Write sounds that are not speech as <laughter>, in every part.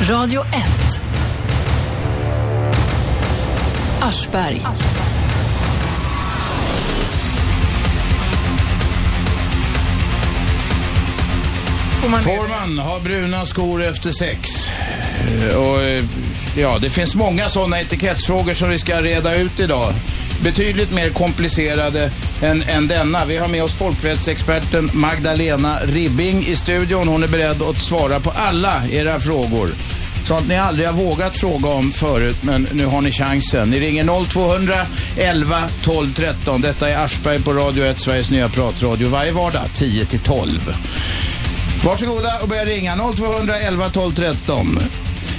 Radio 1. Aschberg. Får man Får man ha bruna skor efter sex? Eh, Och, eh, ja, det finns många sådana etikettsfrågor som vi ska reda ut idag. Betydligt mer komplicerade än, än denna. Vi har med oss folkrättsexperten Magdalena Ribbing i studion. Hon är beredd att svara på alla era frågor. Sånt ni aldrig har vågat fråga om förut, men nu har ni chansen. Ni ringer 0200 11 12 13. Detta är Aschberg på Radio 1, Sveriges nya pratradio, varje vardag 10 till 12. Varsågoda och börja ringa 0200 11 12 13.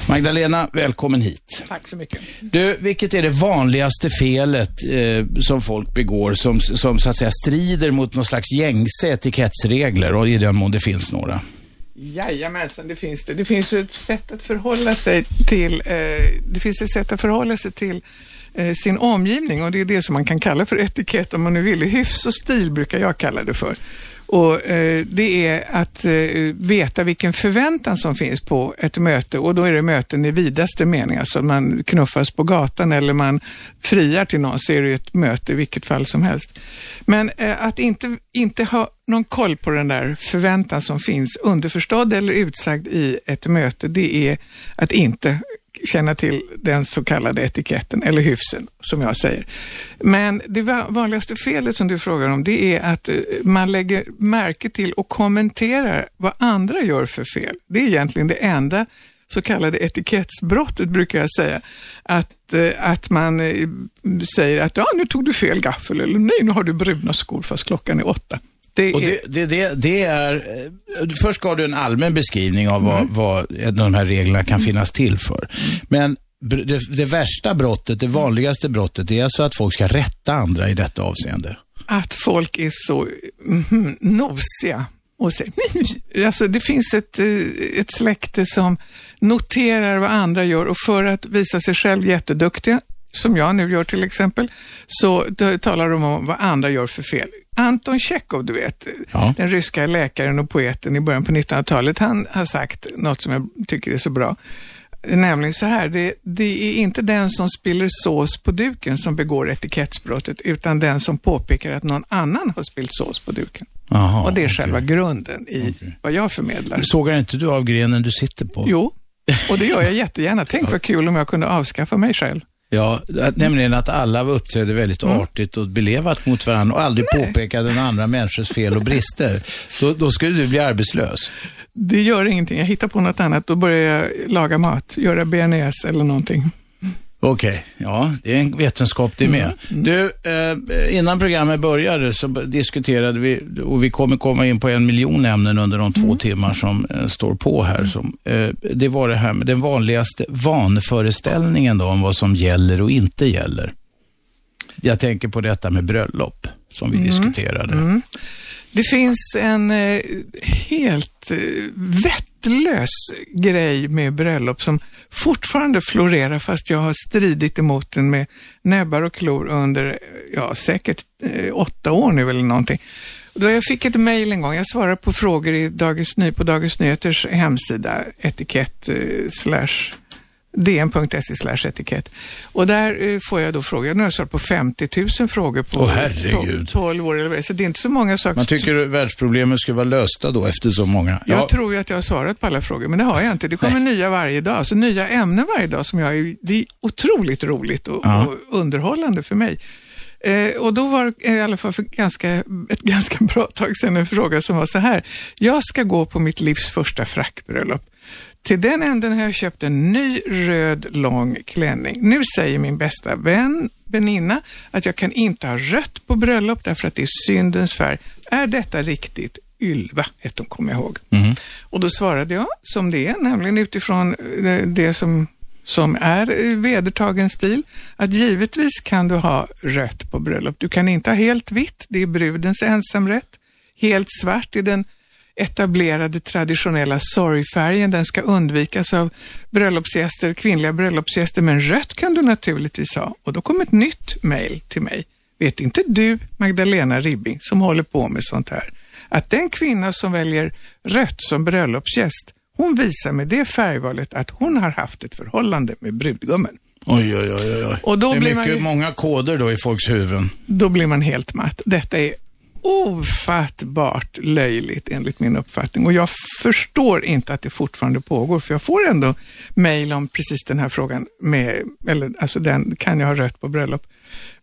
Magdalena, välkommen hit. Tack så mycket. Du, vilket är det vanligaste felet eh, som folk begår som, som så att säga strider mot någon slags gängse etikettsregler och i den mån det finns några? Jajamensan, det finns det. Det finns ju ett sätt att förhålla sig till, eh, det finns ett sätt att förhålla sig till eh, sin omgivning och det är det som man kan kalla för etikett om man nu vill. Hyfs och stil brukar jag kalla det för. Och eh, Det är att eh, veta vilken förväntan som finns på ett möte och då är det möten i vidaste mening. Alltså man knuffas på gatan eller man friar till någon så är det ett möte i vilket fall som helst. Men eh, att inte, inte ha någon koll på den där förväntan som finns underförstådd eller utsagd i ett möte, det är att inte känna till den så kallade etiketten, eller hyfsen, som jag säger. Men det vanligaste felet som du frågar om, det är att eh, man lägger märke till och kommenterar vad andra gör för fel. Det är egentligen det enda så kallade etikettsbrottet brukar jag säga. Att, eh, att man eh, säger att ja, nu tog du fel gaffel eller nej, nu har du bruna skor fast klockan är åtta. Det Och är, det, det, det, är, eh, först gav du en allmän beskrivning av vad, vad de här reglerna kan finnas till för. Men br- det, det värsta brottet, det vanligaste brottet, det är alltså att folk ska rätta andra i detta avseende. att folk är så mm, nosiga. Och säger, alltså det finns ett, eh, ett släkte som noterar vad andra gör och för att visa sig själv jätteduktiga, som jag nu gör till exempel, så talar de om vad andra gör för fel. Anton Tjechov, du vet, Ja. den ryska läkaren och poeten i början på 1900-talet, han har sagt något som jag tycker är så bra. Nämligen så här, det, det är inte den som spiller sås på duken som begår etikettsbrottet, utan den som påpekar att någon annan har spillt sås på duken. Jaha, och det är okej. själva grunden i vad jag förmedlar. Sågar inte du av grenen du sitter på? Jo, och det gör jag <laughs> jättegärna. Tänk vad kul om jag kunde avskaffa mig själv. Ja, att- nämligen att alla uppträdde väldigt artigt och belevat mot varandra och aldrig påpekade den andra människors fel och brister. Då, då skulle du bli arbetslös. Det gör ingenting. Jag hittar på något annat. Då börjar jag laga mat, göra bearnaise eller någonting. Okej, ja, det är en vetenskap det med. Du, eh, innan programmet började så diskuterade vi, och vi kommer komma in på en miljon ämnen under de två timmar som eh, står på här. Som, eh, det var det här med den vanligaste vanföreställningen då om vad som gäller och inte gäller. Jag tänker på detta med bröllop som vi diskuterade. Det finns en eh, helt eh, vettlös grej med bröllop som fortfarande florerar fast jag har stridit emot den med näbbar och klor under, ja säkert eh, åtta år nu eller någonting. Då jag fick ett mejl en gång, jag svarar på frågor i Dagens Ny, på Dagens Nyheters hemsida, etikett eh, slash dn.se slash etikett. Och där eh, får jag då frågor. Nu har jag svarat på 50 000 frågor på to- 12 år eller det. Så det är inte så många saker. Man tycker att världsproblemen skulle vara lösta då efter så många. Jag tror ju att jag har svarat på alla frågor, men det har jag inte. Det kommer nya varje dag, så nya ämnen varje dag som jag är, det är otroligt roligt och, Ja. och underhållande för mig. Eh, och då var eh, i alla fall för ganska, ett ganska bra tag sedan en fråga som var så här. Jag ska gå på mitt livs första frackbröllop. Till den änden har jag köpt en ny röd lång klänning. Nu säger min bästa vän, väninna, att jag kan inte ha rött på bröllop därför att det är syndens färg. Är detta riktigt? Ylva hette hon, kommer jag ihåg. Och då svarade jag som det är, nämligen utifrån eh, det som, som är eh, vedertagen stil, att givetvis kan du ha rött på bröllop. Du kan inte ha helt vitt, det är brudens ensamrätt. Helt svart är den etablerade traditionella sorgfärgen. Den ska undvikas av bröllopsgäster, kvinnliga bröllopsgäster, men rött kan du naturligtvis ha. Och då kom ett nytt mejl till mig. Vet inte du, Magdalena Ribbing, som håller på med sånt här, att den kvinna som väljer rött som bröllopsgäst, Hon visar med det färgvalet att hon har haft ett förhållande med brudgummen. Oj, oj, oj. oj. Och då det är blir mycket, man ju- många koder då i folks huvuden. Då blir man helt matt. Detta är ofattbart löjligt enligt min uppfattning och jag förstår inte att det fortfarande pågår för jag får ändå mejl om precis den här frågan med, eller alltså den, kan jag ha rött på bröllop?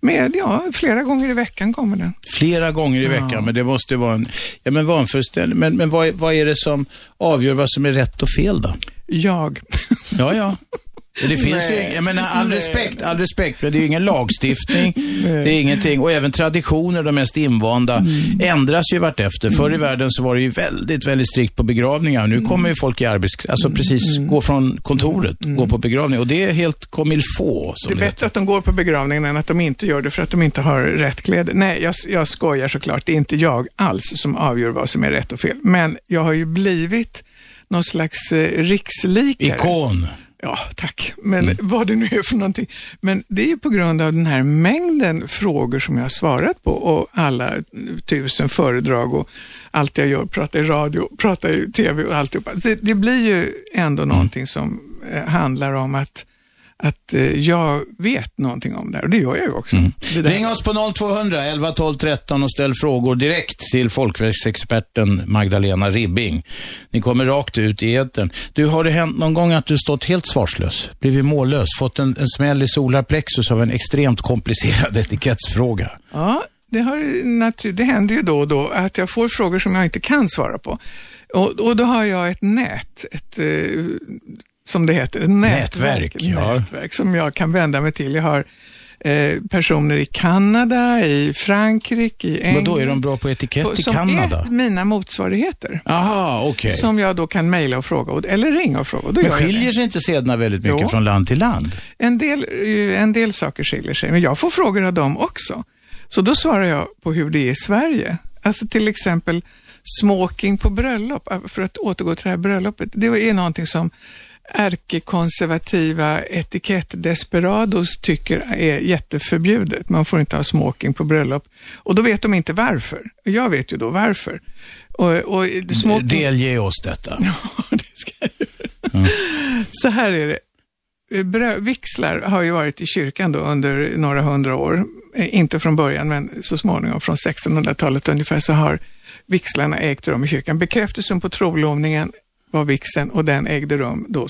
Med, ja, flera gånger i veckan kommer den. Flera gånger i veckan, men det måste vara en ja, men vanföreställning. Men, men vad, vad är det som avgör vad som är rätt och fel då? Jag. Ja, ja. <laughs> Det finns ju, Nej. jag menar, all respekt, all respekt, för det är ju ingen lagstiftning, det är ingenting, och även traditioner, de mest invanda, ändras ju vartefter. Förr i världen så var det ju väldigt, väldigt strikt på begravningar. Nu kommer ju folk i arbets... Alltså precis, gå från kontoret, gå på begravning. Och det är helt comme faut, Det är det, bättre heter. att de går på begravningen än att de inte gör det för att de inte har rätt kläder. Nej, jag, jag skojar såklart. Det är inte jag alls som avgör vad som är rätt och fel. Men jag har ju blivit någon slags eh, rikslikare. Ikon. Ja, tack. Men vad det nu är för någonting. Men det är ju på grund av den här mängden frågor som jag har svarat på och alla tusen föredrag och allt jag gör, pratar i radio, pratar i tv och alltihopa. Det, det blir ju ändå någonting som eh, handlar om att, att eh, jag vet någonting om det här och det gör jag ju också. Där- Ring oss på 0200 11 12 13 och ställ frågor direkt till folkrättsexperten Magdalena Ribbing. Ni kommer rakt ut i etern. Du, har det hänt någon gång att du stått helt svarslös, blivit mållös, fått en, en smäll i solarplexus av en extremt komplicerad <laughs> etikettsfråga? Ja, det, har, det händer ju då och då att jag får frågor som jag inte kan svara på. Och, och då har jag ett nät, ett, eh, som det heter, ett nätverk, Nätverk, ja. nätverk som jag kan vända mig till. Jag har eh, personer i Kanada, i Frankrike, i England. Vadå, är de bra på etikett i som Kanada? är mina motsvarigheter. Aha, okej. Som jag då kan mejla och fråga, eller ringa och fråga. Och Men skiljer sig inte sederna väldigt mycket Jo. från land till land? En del, eh, en del saker skiljer sig, men jag får frågor av dem också. Så då svarar jag på hur det är i Sverige. Alltså till exempel smoking på bröllop, eh, för att återgå till det här bröllopet. Det är någonting som ärkekonservativa etikettdesperados tycker är jätteförbjudet. Man får inte ha smoking på bröllop. Och då vet de inte varför. Jag vet ju då varför. Och, och smoking... Delge oss detta. <laughs> Ja, det ska jag göra. Så här är det. Brö- Vixlar har ju varit i kyrkan då under några hundra år. Eh, Inte från början, men så småningom från 1600-talet ungefär så har vixlarna ägt rum i kyrkan. Bekräftelsen på trolovningen var vixen och den ägde rum då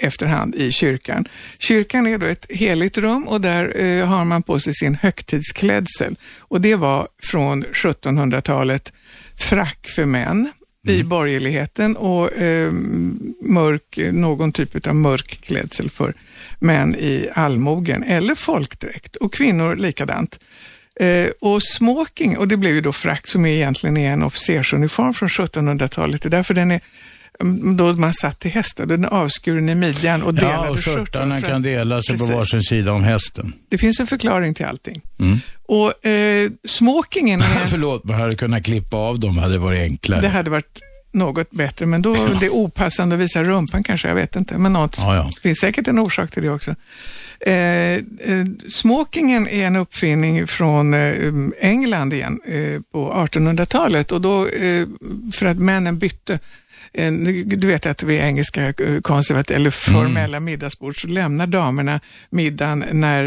efterhand i kyrkan. Kyrkan är då ett heligt rum och där eh, har man på sig sin högtidsklädsel. Och det var från 1700-talet frack för män i borgerligheten och eh, mörk, någon typ av mörk klädsel för män i allmogen eller folkdräkt och kvinnor likadant. Eh, och smoking, och det blev ju då frack som egentligen är en officersuniform från 1700-talet. Det är därför den är mm, då man satt till hästar, den är avskuren i midjan och delade Ja, och fram- kan dela sig på Precis. varsin sida om hästen. Det finns en förklaring till allting. Mm. Och eh, smokingen är... <laughs> Förlåt, man hade kunnat klippa av dem, hade varit enklare. Det hade varit något bättre, men då det är opassande att visa rumpan kanske, jag vet inte. Men något, Ja, ja. det finns säkert en orsak till det också. Eh, eh, smokingen är en uppfinning från eh, England igen eh, på 1800-talet och då eh, för att männen bytte du vet att vid engelska eh, konservativa eller formella middagsbord så lämnar damerna middagen när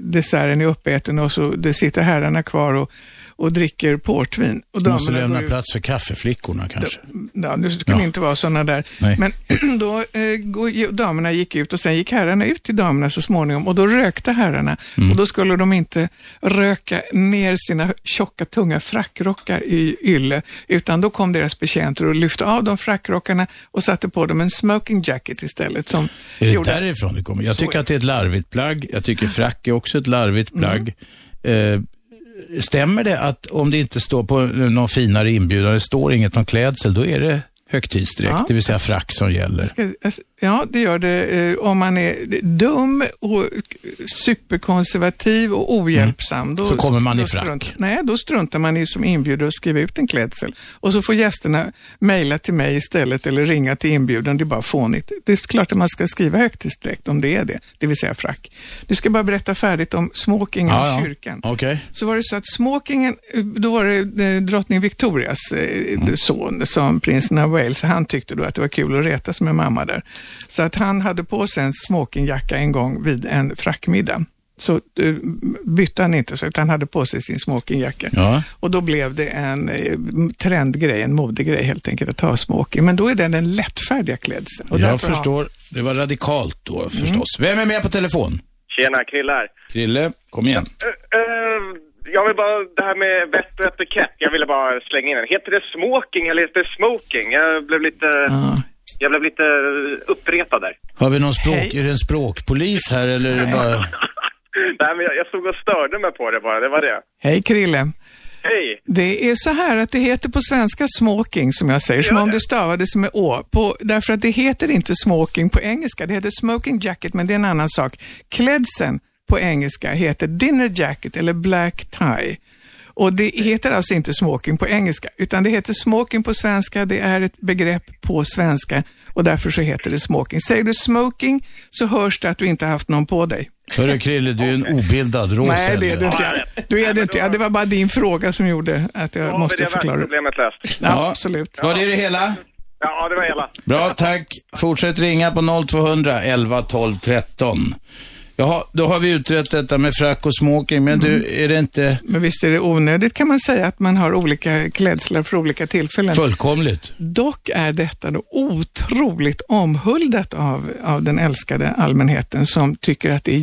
desserten är uppäten och så det sitter herrarna kvar och, och dricker portvin. Och Du måste lämna plats för kaffeflickorna kanske. Ja, nu ska Ja. det inte vara sådana där. Nej. Men <clears throat> då eh, damerna gick ut och sen gick herrarna ut till damerna så småningom och då rökte herrarna. Mm. Och då skulle de inte röka ner sina tjocka, tunga frackrockar i ylle, utan då kom deras betjänter och lyfte av de frackrockarna och satte på dem en smoking jacket istället. Som Är det gjorde- därifrån det kommer? Jag tycker att det är ett larvigt plagg. Jag tycker <laughs> frack är också ett larvigt Mm. plagg. Eh, stämmer det att om det inte står på någon finare inbjudan, det står inget om klädsel, då är det högtidsdräkt, Ja. det vill säga frack som gäller? Ska, alltså, Ja, det gör det eh, om man är dum och superkonservativ och ohjälpsam. Då, Så kommer man i frack. strunt- nej, då struntar man i som inbjuder att skriva ut en klädsel. Och så får gästerna mejla till mig istället eller ringa till inbjudan. Det är bara fånigt. Det är klart att man ska skriva högtidsdräkt om det är det, det vill säga frack. Du ska bara berätta färdigt om smokingen Ja, i ja. kyrkan. Okej. Så var det så att smokingen, då var det eh, drottning Victorias eh, Mm. son som prinsen av Wales. Han tyckte då att det var kul att retas med mamma där. Så att han hade på sig en smokingjacka en gång vid en frackmiddag. Så eh, bytte han inte, så, utan han hade på sig sin smokingjacka. Ja. Och då blev det en eh, trendgrej, en modegrej helt enkelt att ha smoking. Men då är den den lättfärdiga klädseln. Och Jag därför har- förstår. Det var radikalt då förstås. Vem är med på telefon? Tjena, Krille här. Krille, kom igen. Eh, jag vill bara, det här med vett och etikett, jag ville bara slänga in den. Heter det smoking eller heter det smoking? Jag blev lite, Ja. Jag blev lite uppretad där. Har vi någon språk, Hej. är det en språkpolis här eller är det bara... <laughs> Nej, men jag, jag stod och störde mig på det bara, det var det. Hej Krille. Hej! Det är så här att det heter på svenska smoking som jag säger, som om det? det stavades med å. På, därför att det heter inte smoking på engelska, det heter smoking jacket, men det är en annan sak. Klädseln på engelska heter dinner jacket eller black tie. Och det heter alltså inte smoking på engelska, utan det heter smoking på svenska, det är ett begrepp på svenska och därför så heter det smoking. Säger du smoking så hörs det att du inte har haft någon på dig. Hörru Krille, du är en obildad råsäll. Nej, det är du inte. Ja, Du är det inte. Ja, det var bara din fråga som gjorde att jag vi måste det förklara. världsproblemet löst. Ja, absolut. Var det det hela? Ja, det var hela. Bra, tack. Fortsätt ringa på 0200 11 12 13. Jaha, då har vi utrett detta med frack och smoking, men du, är det inte Men visst är det onödigt kan man säga att man har olika klädslar för olika tillfällen. fullkomligt? Dock är detta då otroligt omhuldat av, av den älskade allmänheten som tycker att det är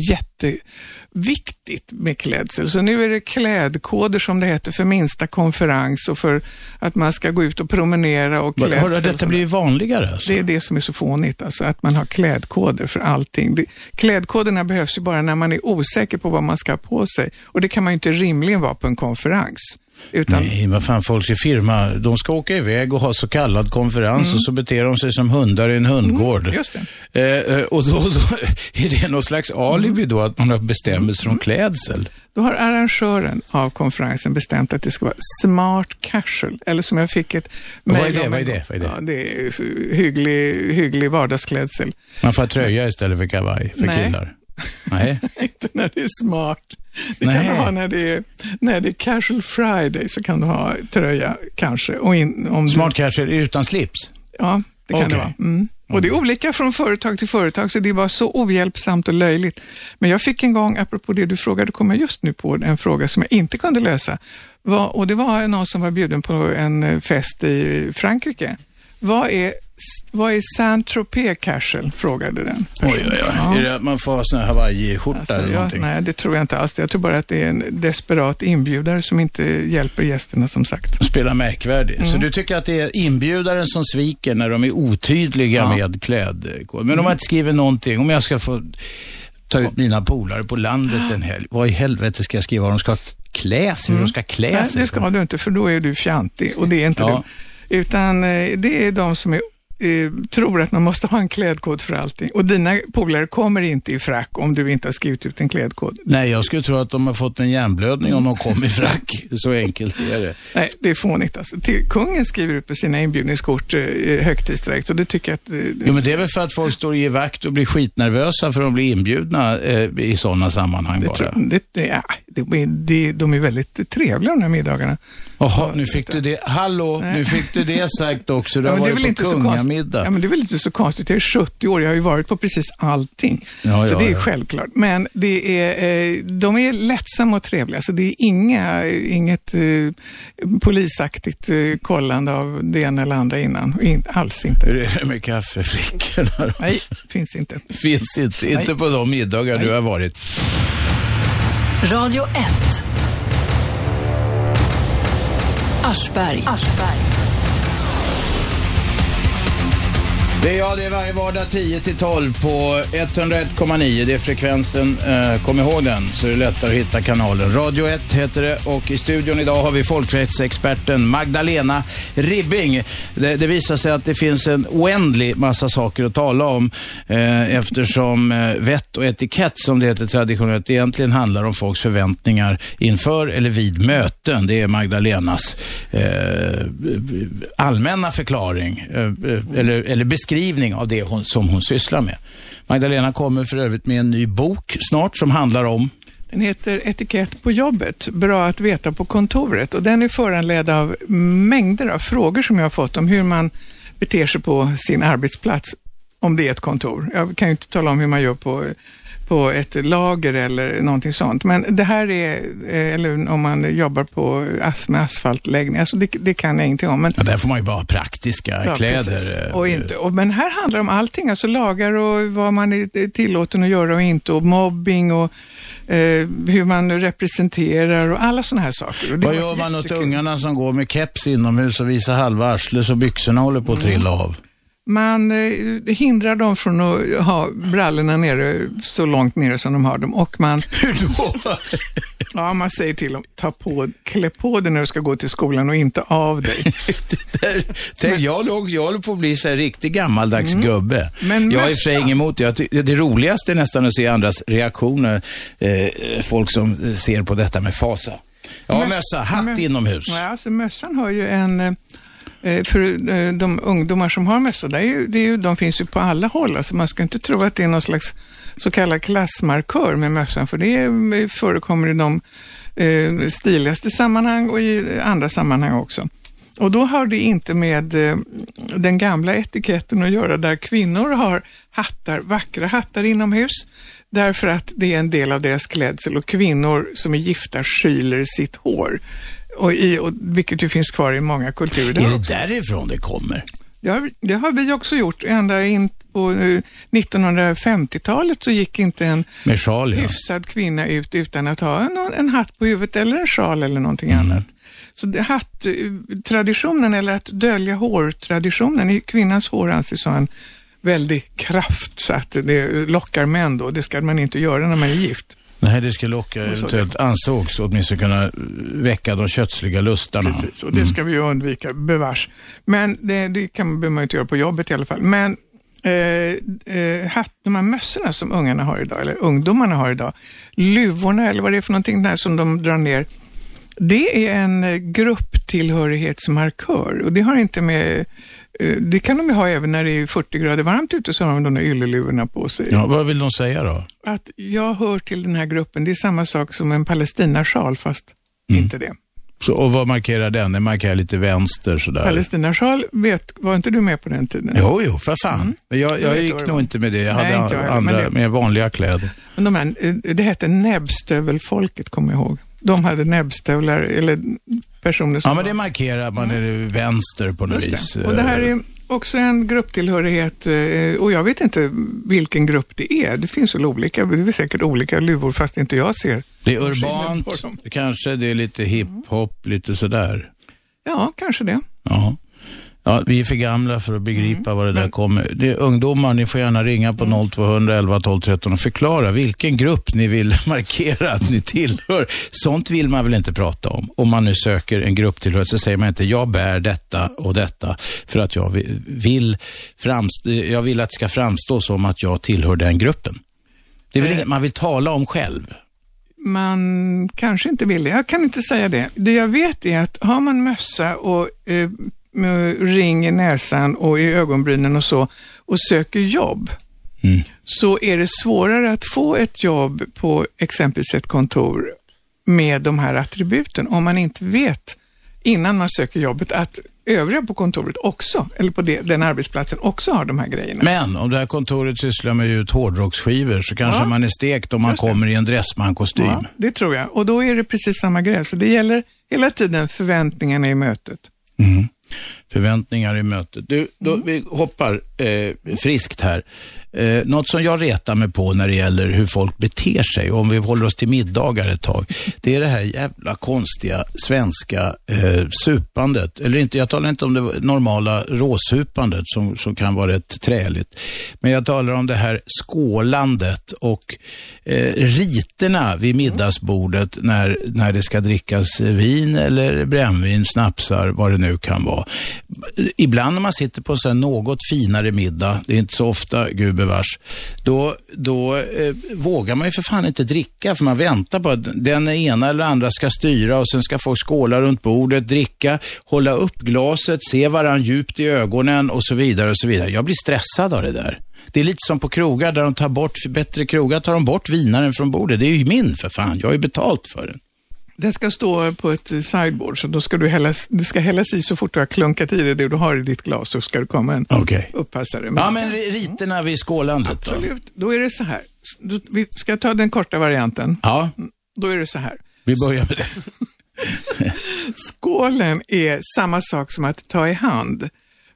jätteviktigt med klädsel. Så nu är det klädkoder som det heter för minsta konferens och för att man ska gå ut och promenera och klädsel. Har detta blivit vanligare? Alltså? Det är det som är så fånigt, alltså att man har klädkoder för allting. Klädkoderna behövs ju bara när man är osäker på vad man ska ha på sig. Och det kan man ju inte rimligen vara på en konferens. Utan, Nej, vad fan, folk i firma, de ska åka iväg och ha så kallad konferens och så beter de sig som hundar i en hundgård. Mm, just det. Eh, eh, och då, då <laughs> är det någon slags alibi då att man har bestämmelser Mm. om klädsel. Då har arrangören av konferensen bestämt att det ska vara smart casual. Eller som jag fick ett Och vad är mejl det? om Vad är det? Vad är det? Ja, det är hygglig, hygglig vardagsklädsel. Man får ha tröja istället för kavaj för Nej. killar. Nej. <laughs> Inte när det är smart. Det Nej. kan du ha när det, är, när det är casual friday så kan du ha tröja kanske. Och in, om du- Smart casual utan slips. Ja, det kan Okej. det vara. Mm. Och det är olika från företag till företag, så det var så ohjälpsamt och löjligt. Men jag fick en gång, apropå det du frågade, kom jag just nu på en fråga som jag inte kunde lösa. Vad- Och det var någon som var bjuden på en fest i Frankrike. Vad är, vad är Saint-Tropez casual? frågade den Oj, oj, oj. Ja. Är det att man får ha sån här hawaiiskjorta Alltså, eller jag, någonting? nej, det tror jag inte alls. Jag tror bara att det är en desperat inbjudare som inte hjälper gästerna, som sagt. Spela märkvärdig. Så Mm. du tycker att det är inbjudaren som sviker när de är otydliga Ja. med klädkod. Men om man inte skriver någonting, om jag ska få ta ut mina polare på landet en helg, vad i helvete ska jag skriva vad de ska klä sig, hur de ska klä Nej, sig? det ska du inte, för då är du fjantig och det är inte Ja. du. Utan eh, det är de som är, eh, tror att man måste ha en klädkod för allting. Och dina polare kommer inte i frack om du inte har skrivit ut en klädkod. Nej, jag skulle tro att de har fått en hjärnblödning om de kom i frack. Så enkelt är det. Nej, det är fånigt alltså. Till, kungen skriver ut på sina inbjudningskort eh, högtidsdräkt och det tycker jag att... Eh, Jo, men det är väl för att folk står i vakt och blir skitnervösa för att de blir inbjudna eh, i sådana sammanhang det, bara. tror, det, ja, det, det, de är väldigt trevliga de här middagarna. Jaha, nu fick du det. Hallå, nu fick du det sagt också. Du Ja, har men det är väl inte så konstigt. Kungamiddag. Ja, men det är väl inte så konstigt. Jag är 70 år, jag har ju varit på precis allting. Ja, så ja, det är ja. självklart. Men det är, eh, de är lättsamma och trevliga, så det är inga, inget eh, polisaktigt eh, kollande av det ena eller andra innan. In, alls inte. Hur är det med kaffeflickorna då? Nej, finns inte. Finns inte, inte på de middagar du har varit. Radio 1. Aschberg. Det är jag, det är varje vardag 10 till 12 på 101,9. Det är frekvensen. Eh, kom ihåg den så är det lättare att hitta kanalen. Radio 1 heter det och i studion idag har vi folkrättsexperten Magdalena Ribbing. Det, det visar sig att det finns en oändlig massa saker att tala om eh, eftersom eh, vett och etikett som det heter traditionellt egentligen handlar om folks förväntningar inför eller vid möten. Det är Magdalenas eh, allmänna förklaring eh, eh, eller, eller beskrivning av det hon, som hon sysslar med. Magdalena kommer för övrigt med en ny bok snart som handlar om Den heter Etikett på jobbet, bra att veta på kontoret och den är föranledd av mängder av frågor som jag har fått om hur man beter sig på sin arbetsplats om det är ett kontor. Jag kan ju inte tala om hur man gör på på ett lager eller någonting sånt. Men det här är, eh, eller om man jobbar på med asfaltläggning, alltså det, det kan jag ingenting om. Men, Ja, där får man ju bara praktiska Ja, kläder. eh, Och inte, och, men här handlar det om allting, alltså lagar och vad man är tillåten att göra och inte och mobbing och eh, hur man representerar och alla sådana här saker. Vad gör man åt ungarna som går med keps inomhus och visar halva arslet så byxorna håller på att trilla av? Man eh, hindrar dem från att ha brallorna nere så långt nere som de har dem och man, <laughs> Hur då? ja, man säger till dem, ta på, klä på dig när du ska gå till skolan och inte av dig. <laughs> Det där, tänk, jag, låg, jag håller på att bli så här riktig gammaldags gubbe. Mm. Men jag är för sig emot det. Det roligaste är nästan att se andras reaktioner. Eh, folk som ser på detta med fasa. Ja, Möss- mössa, hatt mö- inomhus. Ja, alltså mössan har ju en, eh, Eh, för eh, de ungdomar som har mössa, det är ju, det är ju, de finns ju på alla håll. Alltså man ska inte tro att det är någon slags så kallad klassmarkör med mössan, för det eh, förekommer i de stiligaste sammanhang och i andra sammanhang också. Och då har det inte med den gamla etiketten att göra där kvinnor har hattar, vackra hattar inomhus därför att det är en del av deras klädsel och kvinnor som är gifta skyler sitt hår. Och i, och, vilket ju finns kvar i många kulturer. Är det också, därifrån det kommer? det, har, det har vi också gjort. Ända in på eh, 1950-talet så gick inte en Med sjal, ja. hyfsad kvinna ut utan att ha en, en hatt på huvudet eller en sjal eller någonting annat. Så det- hatttraditionen eller att dölja hårtraditionen, i kvinnans hår anses ha en väldig kraft så att det lockar män då. Det ska man inte göra när man är gift. Nej, det skulle locka, eventuellt ansågs åtminstone kunna väcka de kötsliga lustarna. Precis, och det ska vi ju undvika, bevars. Men det, det kan man, behöver man inte göra på jobbet i alla fall. Men eh, eh, hatt, de här mössorna som ungarna har idag, eller ungdomarna har idag, luvorna eller vad det är för någonting där som de drar ner, det är en eh, grupptillhörighetsmarkör och det har inte med det kan de ju ha även när det är 40 grader varmt ute så har de de där ylleluvorna på sig. Ja, vad vill de säga då? Att jag hör till den här gruppen, det är samma sak som en palestinasjal fast Mm. inte det. Så, och vad markerar den? Den markerar lite vänster sådär. Palestinasjal, vet, var inte du med på den tiden? Jo, jo, för fan. Jag, jag vad gick nog inte med det. Jag Nej, hade jag andra, men det- mer vanliga kläder. Men de här, eh, det hette näbbstövelfolket, kommer jag ihåg. De hade näbbstövlar, eller personer som Ja, men det markerar att man är vänster på något vis. det. Och det här är också en grupptillhörighet eh, och jag vet inte vilken grupp det är. Det finns väl olika, det är säkert olika luvor fast inte jag ser. Det är urbant, kanske det är lite hiphop, lite sådär. Ja, kanske det. Ja. Ja, vi är för gamla för att begripa var det där kommer. Det ungdomar, ni får gärna ringa på 0200 11 12 13 och förklara vilken grupp ni vill <laughs> markera att ni tillhör. Sånt vill man väl inte prata om. Om man nu söker en grupptillhörighet så säger man inte jag bär detta och detta för att jag vi- vill, framstå, jag vill att det ska framstå som att jag tillhör den gruppen. Det är väl inget man vill tala om själv. Man kanske inte vill det. Jag kan inte säga det. Det jag vet är att har man mössa och eh, ring i näsan och i ögonbrynen och så och söker jobb Mm. så är det svårare att få ett jobb på exempelvis ett kontor med de här attributen om man inte vet innan man söker jobbet att övriga på kontoret också, eller på det, den arbetsplatsen också har de här grejerna. Men om det här kontoret sysslar med ut hårdrocksskivor så kanske Ja. man är stekt om man Just det. kommer i en dressmankostym. Ja, det tror jag. Och då är det precis samma grej. Så det gäller hela tiden förväntningarna i mötet. Mm. Förväntningar i mötet. Du, då, vi hoppar eh, friskt här. Eh, något som jag retar mig på när det gäller hur folk beter sig, om vi håller oss till middagar ett tag, det är det här jävla konstiga svenska eh, supandet. Eller inte, jag talar inte om det normala råsupandet som, som kan vara rätt träligt. Men jag talar om det här skålandet och eh, riterna vid middagsbordet när, när det ska drickas vin eller brännvin, snapsar, vad det nu kan vara. Ibland när man sitter på en något finare middag, det är inte så ofta, gud gubevars, då, då eh, vågar man ju för fan inte dricka för man väntar på att den ena eller andra ska styra och sen ska folk skåla runt bordet, dricka, hålla upp glaset, se varandra djupt i ögonen och så vidare och så vidare. Jag blir stressad av det där. Det är lite som på krogar där de tar bort, bättre krogar tar de bort vinaren från bordet. Det är ju min för fan, jag har ju betalt för den. Den ska stå på ett sideboard, så då ska du hällas, det ska hällas i så fort du har klunkat i det, det du har i ditt glas, så ska det komma en okay. uppassare. Ja, men riterna vid skålandet Absolut, då? då är det så här. Vi ska ta den korta varianten. Ja. Då är det så här. Vi börjar med det. <laughs> Skålen är samma sak som att ta i hand.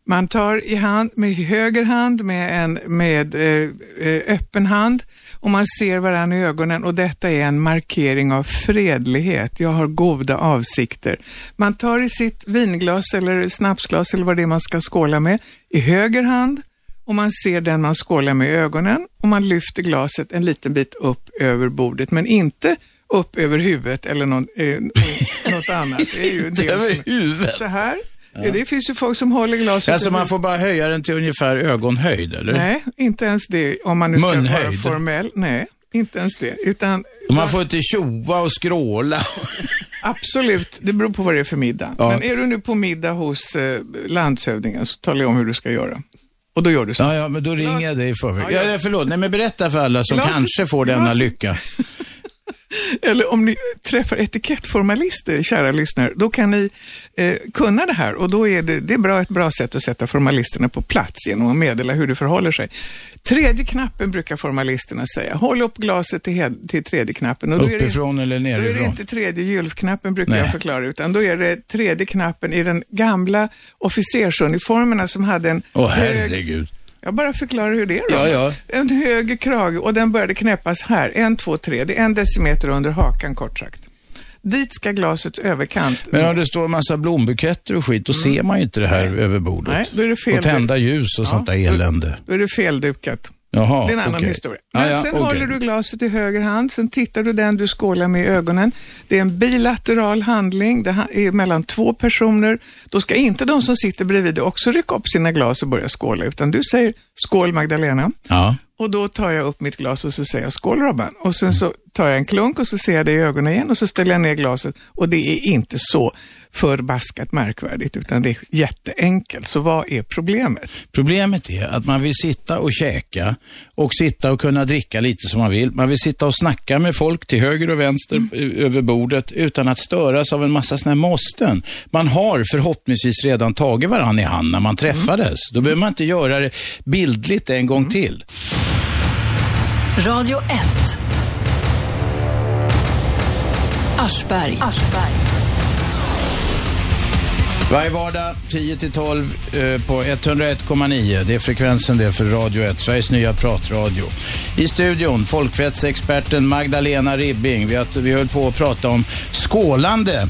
Man tar i hand med höger hand med en med eh, eh, öppen hand och man ser varandra i ögonen och detta är en markering av fredlighet. Jag har goda avsikter. Man tar i sitt vinglas eller snapsglas eller vad det är man ska skåla med i höger hand och man ser den man skålar med i ögonen och man lyfter glaset en liten bit upp över bordet men inte upp över huvudet eller någon, eh, något annat. Det är ju <laughs> det över huvudet? Så här. Ja. Det finns ju folk som håller glaset. Alltså man får bara höja den till ungefär ögonhöjd, eller? Nej, inte ens det. Om man nu ska Munhöjd. vara formell. Nej, inte ens det. Utan, man får inte tjoa och skråla. Absolut, det beror på vad det är för middag. Ja. Men är du nu på middag hos eh, landshövdingen så talar jag om hur du ska göra. Och då gör du så. Ja, ja men då ringer jag dig i förväg. Ja, ja. förlåt, nej men berätta för alla som Glas... kanske får denna Glas... lycka. Eller om ni träffar etikettformalister, kära lyssnare, då kan ni eh, kunna det här och då är det, det är bra, ett bra sätt att sätta formalisterna på plats genom att meddela hur det förhåller sig. Tredje knappen brukar formalisterna säga. Håll upp glaset till, till tredje knappen. Och då Uppifrån är det, eller nerifrån? Då är det inte tredje gylfknappen brukar Nej. jag förklara, utan då är det tredje knappen i den gamla officersuniformerna som hade en Åh, oh, herregud. Jag bara förklarar hur det är då. Ja, ja. En hög krage och den började knäppas här. En, två, tre. Det är en decimeter under hakan kort sagt. Dit ska glasets överkant. Men om det står en massa blombuketter och skit, då mm. ser man ju inte det här över bordet. Nej, då är det fel. Och tända ljus och ja, sånt där elände. Då, då är det feldukat. Jaha, det är en annan okay. historia. Men ah, ja, sen okay. håller du glaset i höger hand, sen tittar du den du skålar med i ögonen. Det är en bilateral handling, det är mellan två personer. Då ska inte de som sitter bredvid också rycka upp sina glas och börja skåla, utan du säger skål Magdalena. Ja. Och då tar jag upp mitt glas och så säger jag skål Robban. Och sen så tar jag en klunk och så ser jag det i ögonen igen och så ställer jag ner glaset. Och det är inte så förbaskat märkvärdigt, utan det är jätteenkelt. Så vad är problemet? Problemet är att man vill sitta och käka och sitta och kunna dricka lite som man vill. Man vill sitta och snacka med folk till höger och vänster mm. över bordet utan att störas av en massa sådana här måsten. Man har förhoppningsvis redan tagit varandra i hand när man träffades. Mm. Då behöver man inte göra det bildligt en gång mm. till. Radio 1 Aschberg. Aschberg. Varje vardag 10 till 12 eh, på 101,9. Det är frekvensen det för Radio 1, Sveriges nya pratradio. I studion, folkvettsexperten Magdalena Ribbing. Vi, har, vi höll på att prata om skålande.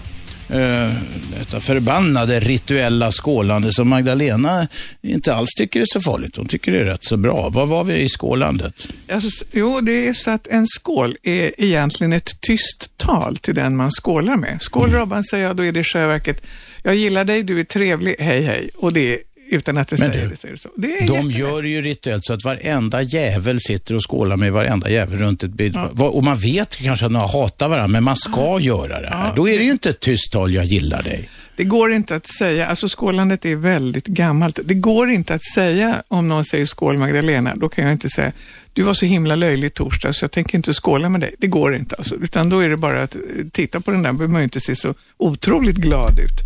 Uh, detta förbannade rituella skålande som Magdalena inte alls tycker är så farligt. Hon tycker det är rätt så bra. Vad var vi i skålandet? Alltså, jo, det är så att en skål är egentligen ett tyst tal till den man skålar med. Skål mm. Robban, säger jag, då är det i själva verket jag gillar dig, du är trevlig, hej hej. Och det utan att det Men säger det. Säger så. det de gör det ju rituellt så att varenda jävel sitter och skålar med varenda jävel runt ett bild. Ja. Och man vet kanske att några hatar varandra, men man ska ja. göra det här. Ja. Då är det ju inte ett tyst tal, jag gillar dig. Det går inte att säga, alltså skålandet är väldigt gammalt. Det går inte att säga om någon säger skål Magdalena, då kan jag inte säga du var så himla löjlig torsdag så jag tänker inte skåla med dig. Det går inte alltså, utan då är det bara att titta på den där, behöver man ju inte se så otroligt glad ut.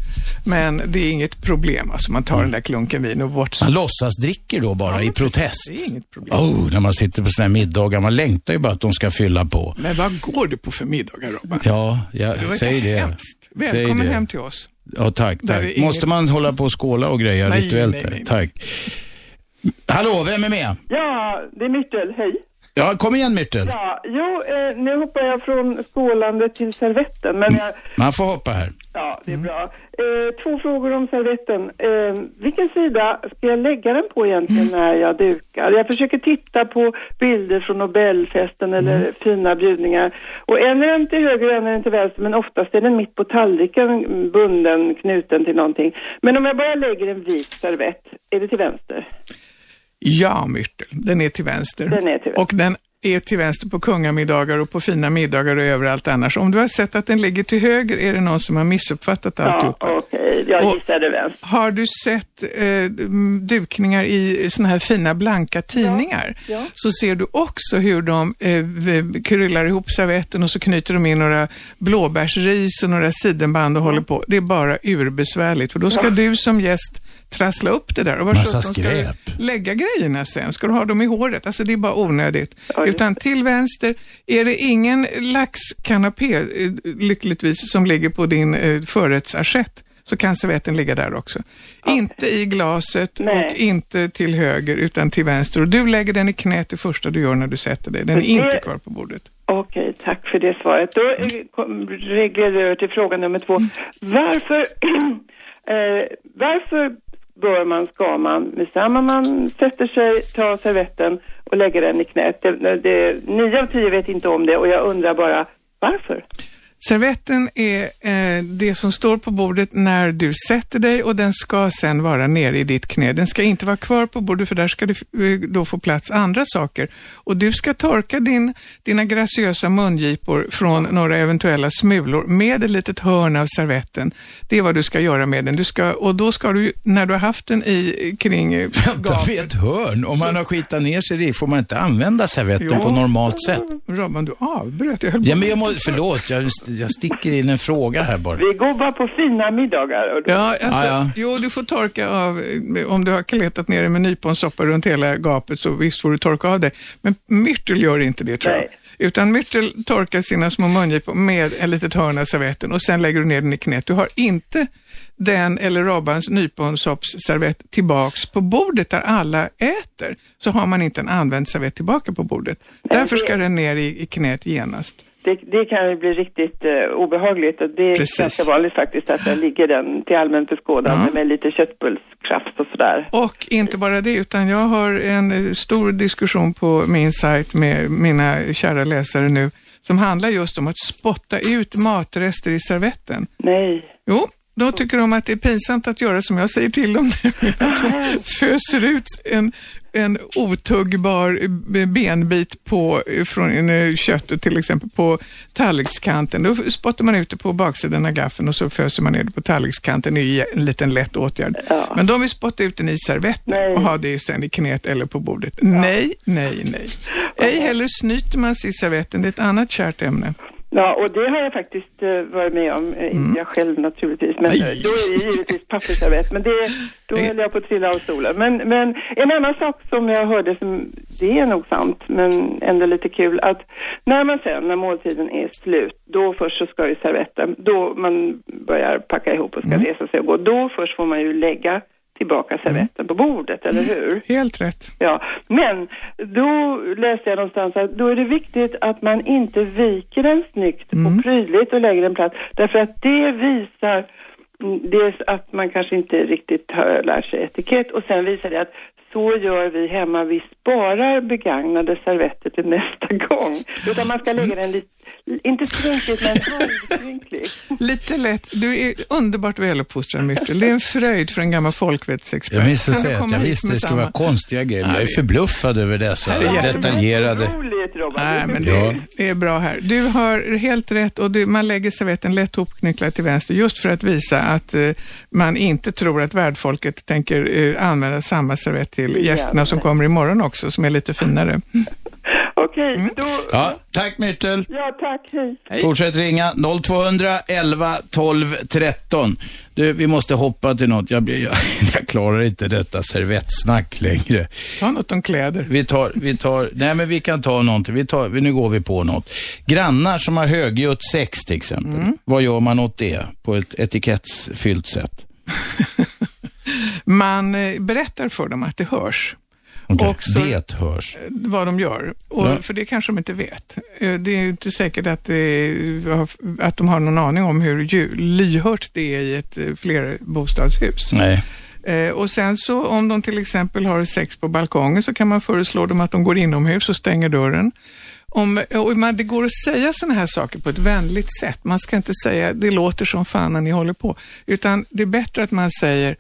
Men det är inget problem, alltså man tar den där klunken vin och bort. Man låtsas dricker då bara ja, i protest? Det är inget problem. Oh, när man sitter på sådana här middagar, man längtar ju bara att de ska fylla på. Men vad går du på för middagar Robban? Ja, jag, det säg det. Hemskt. Välkommen hem till oss. Ja, tack, tack. Måste man hålla på och skåla och greja nej, rituellt? Nej, nej, nej. Tack. Hallå, vem är med? Ja, det är Myrtel. Hej. Ja, kom igen Myrtel. Ja, jo, eh, nu hoppar jag från skålande till servetten, men jag, Man får hoppa här. ja, det är bra. Eh, två frågor om servetten. Eh, vilken sida ska jag lägga den på egentligen när jag dukar? Jag försöker titta på bilder från Nobelfesten eller fina bjudningar. Och en är den till höger och en är den till vänster, men oftast är den mitt på tallriken mm, bunden, knuten till någonting. Men om jag bara lägger en vit servett, är det till vänster? Ja, Myrtel, den är till vänster. Den är till vänster. Och den är till vänster på kungamiddagar och på fina middagar och överallt annars. Om du har sett att den ligger till höger är det någon som har missuppfattat Ja, alltihopa. okej. Jag Och- gissade vänster. Har du sett eh, dukningar i såna här fina blanka tidningar ja. så ser du också hur de eh, kryllar ihop servetten och så knyter de in några blåbärsris och några sidenband och håller på. Det är bara urbesvärligt för då ska du som gäst trassla upp det där. Och var Massa sjutton ska du skräp. lägga grejerna sen? Ska du ha dem i håret? Alltså det är bara onödigt. Just Utan till vänster är det ingen laxkanapé, eh, lyckligtvis, som ligger på din eh, förrättsassiett så kan servetten ligga där också. Inte i glaset Nej. och inte till höger utan till vänster. Och du lägger den i knät det första du gör när du sätter dig. Den är inte kvar på bordet. Okej, tack för det svaret. Då eh, reglerar jag över till fråga nummer två. Varför, <clears throat> eh, varför bör man, ska man, med samma man sätter sig, ta servetten och lägger den i knät? Det, det, nio av tio vet inte om det och jag undrar bara varför? Servetten är eh, det som står på bordet när du sätter dig och den ska sen vara nere i ditt knä. Den ska inte vara kvar på bordet för där ska det eh, då få plats andra saker. Och du ska torka din, dina graciösa mungipor från några eventuella smulor med ett litet hörn av servetten. Det är vad du ska göra med den. Du ska, och då ska du, när du har haft den i kring eh, Vänta vid ett hörn. Om man har skitat ner sig i får man inte använda servetten Jo. på normalt sätt. Robban, du avbröt. Jag höll Ja, men jag må, förlåt, jag, jag sticker in en fråga här bara. Vi går bara på fina middagar. Och då, Ja, alltså, Ja, ja. jo du får torka av, om du har kletat ner det med nyponsoppa runt hela gapet så visst får du torka av det. Men myrtel gör inte det tror jag. Nej. Utan myrtel torkar sina små mungipor med en litet hörn av servetten och sen lägger du ner den i knät. Du har inte den eller Robbans nyponsoppsservett tillbaks på bordet där alla äter. Så har man inte en använd servett tillbaka på bordet. Därför ska den ner i, i knät genast. Det, det kan ju bli riktigt eh, obehagligt och det är Precis. ganska vanligt faktiskt att där ligger den till allmänt beskådande Ja. med lite köttbullskrafs och sådär. Och inte bara det, utan jag har en eh, stor diskussion på min sajt med mina kära läsare nu som handlar just om att spotta ut matrester i servetten. Nej. Jo, då tycker de att det är pinsamt att göra som jag säger till dem, <laughs> att de föser ut en, en otuggbar eh, benbit på, eh, från eh, köttet till exempel på tallrikskanten. Då spottar man ut det på baksidan av gaffeln och så föser man ner det på tallrikskanten. Det är ju en liten lätt åtgärd. Ja. Men de vill spotta ut den i servetten Nej. och ha det sen i knät eller på bordet. Nej, nej, nej. Ej heller snyter man sig i servetten. Det är ett annat kärt ämne. Ja, och det har jag faktiskt eh, varit med om. Eh, Inte jag själv naturligtvis, men Nej. eh, då är det givetvis pappersservett. Men det, då Nej. höll jag på att trilla av stolen. Men, men en annan sak som jag hörde, som, det är nog sant, men ändå lite kul, att när man sen, när måltiden är slut, då först så ska ju servetten, då man börjar packa ihop och ska resa sig och gå, då först får man ju lägga tillbaka servetten på bordet, eller hur? Helt rätt. Ja, men då läste jag någonstans att då är det viktigt att man inte viker den snyggt och prydligt och lägger den platt. Därför att det visar mm, dels att man kanske inte riktigt har lärt sig etikett och sen visar det att så gör vi hemma. Vi sparar begagnade servetter till nästa gång. Utan man ska lägga den lite, inte skrynkligt men halvskrynklig. Lite lätt. Du är underbart väluppfostrad Myrtel. Det är en fröjd för en gammal folkvettsexpert. Jag minns att säga att jag visste det skulle samma? vara konstiga grejer. Jag är förbluffad över dessa är jättebra. detaljerade... Roligt Robban. Nej, men det, Ja. det är bra här. Du har helt rätt och du, man lägger servetten lätt hopknycklad till vänster just för att visa att eh, man inte tror att värdfolket tänker eh, använda samma servett till gästerna som kommer imorgon också, som är lite finare. <laughs> Okej, Mm. då... Ja, tack Myrtel. Ja, tack. Hej. Fortsätt ringa 0200 11 12 13. Du, vi måste hoppa till något. Jag, jag, <laughs> jag klarar inte detta servettsnack längre. Ta något om kläder. Vi tar, vi tar, nej men vi kan ta någonting. Vi tar, nu går vi på något. Grannar som har högljutt sex till exempel. Vad gör man åt det på ett etikettsfyllt sätt? <laughs> Man eh, berättar för dem att det hörs. Okej, Och så- Det hörs. vad de gör. Och, Ja. För det kanske de inte vet. Eh, Det är inte säkert att, att de har någon aning om hur lyhört det är i ett eh, flerbostadshus. Nej. Eh, och sen så om de till exempel har sex på balkongen så kan man föreslå dem att de går inomhus och stänger dörren. Om, och man, det går att säga sådana här saker på ett vänligt sätt. Man ska inte säga det låter som fan när ni håller på. Utan det är bättre att man säger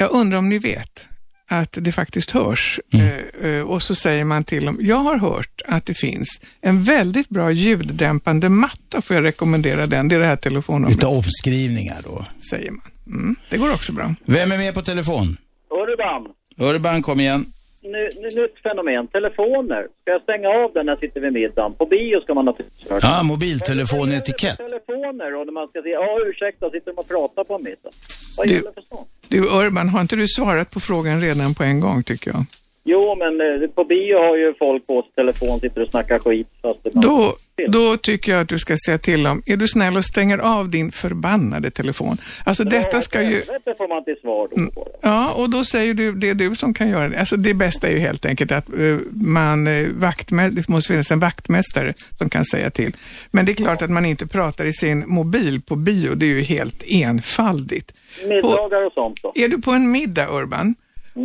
jag undrar om ni vet att det faktiskt hörs. Eh, eh, och så säger man till dem, jag har hört att det finns en väldigt bra ljuddämpande matta, får jag rekommendera den, det är det här telefonnumret, Lite omskrivningar då. säger man. Mm, det går också bra. Vem är med på telefon? Urban, Urban, kom igen. Nu, nu, nytt fenomen. Telefoner. Ska jag stänga av den när jag sitter vid middagen? På bio ska man ha tystnad. Ja, mobiltelefonetikett. Telefoner och när man ska säga, ja ursäkta, sitter de och pratar på en middag? Vad Du- gäller för sånt? Du Urban, har inte du svarat på frågan redan på en gång tycker jag? Jo, men eh, på bio har ju folk på sin telefon, sitter och snackar skit det Då, då tycker jag att du ska säga till dem, är du snäll och stänger av din förbannade telefon. Alltså detta ska ju... Helvete får man till svar då det. Ja, och då säger du, det är du som kan göra det. Alltså det bästa är ju helt enkelt att eh, man, uh, vaktmä- det måste finnas en vaktmästare som kan säga till. Men det är klart att man inte pratar i sin mobil på bio, det är ju helt enfaldigt. Middagar och sånt då? Är du på en middag, Urban,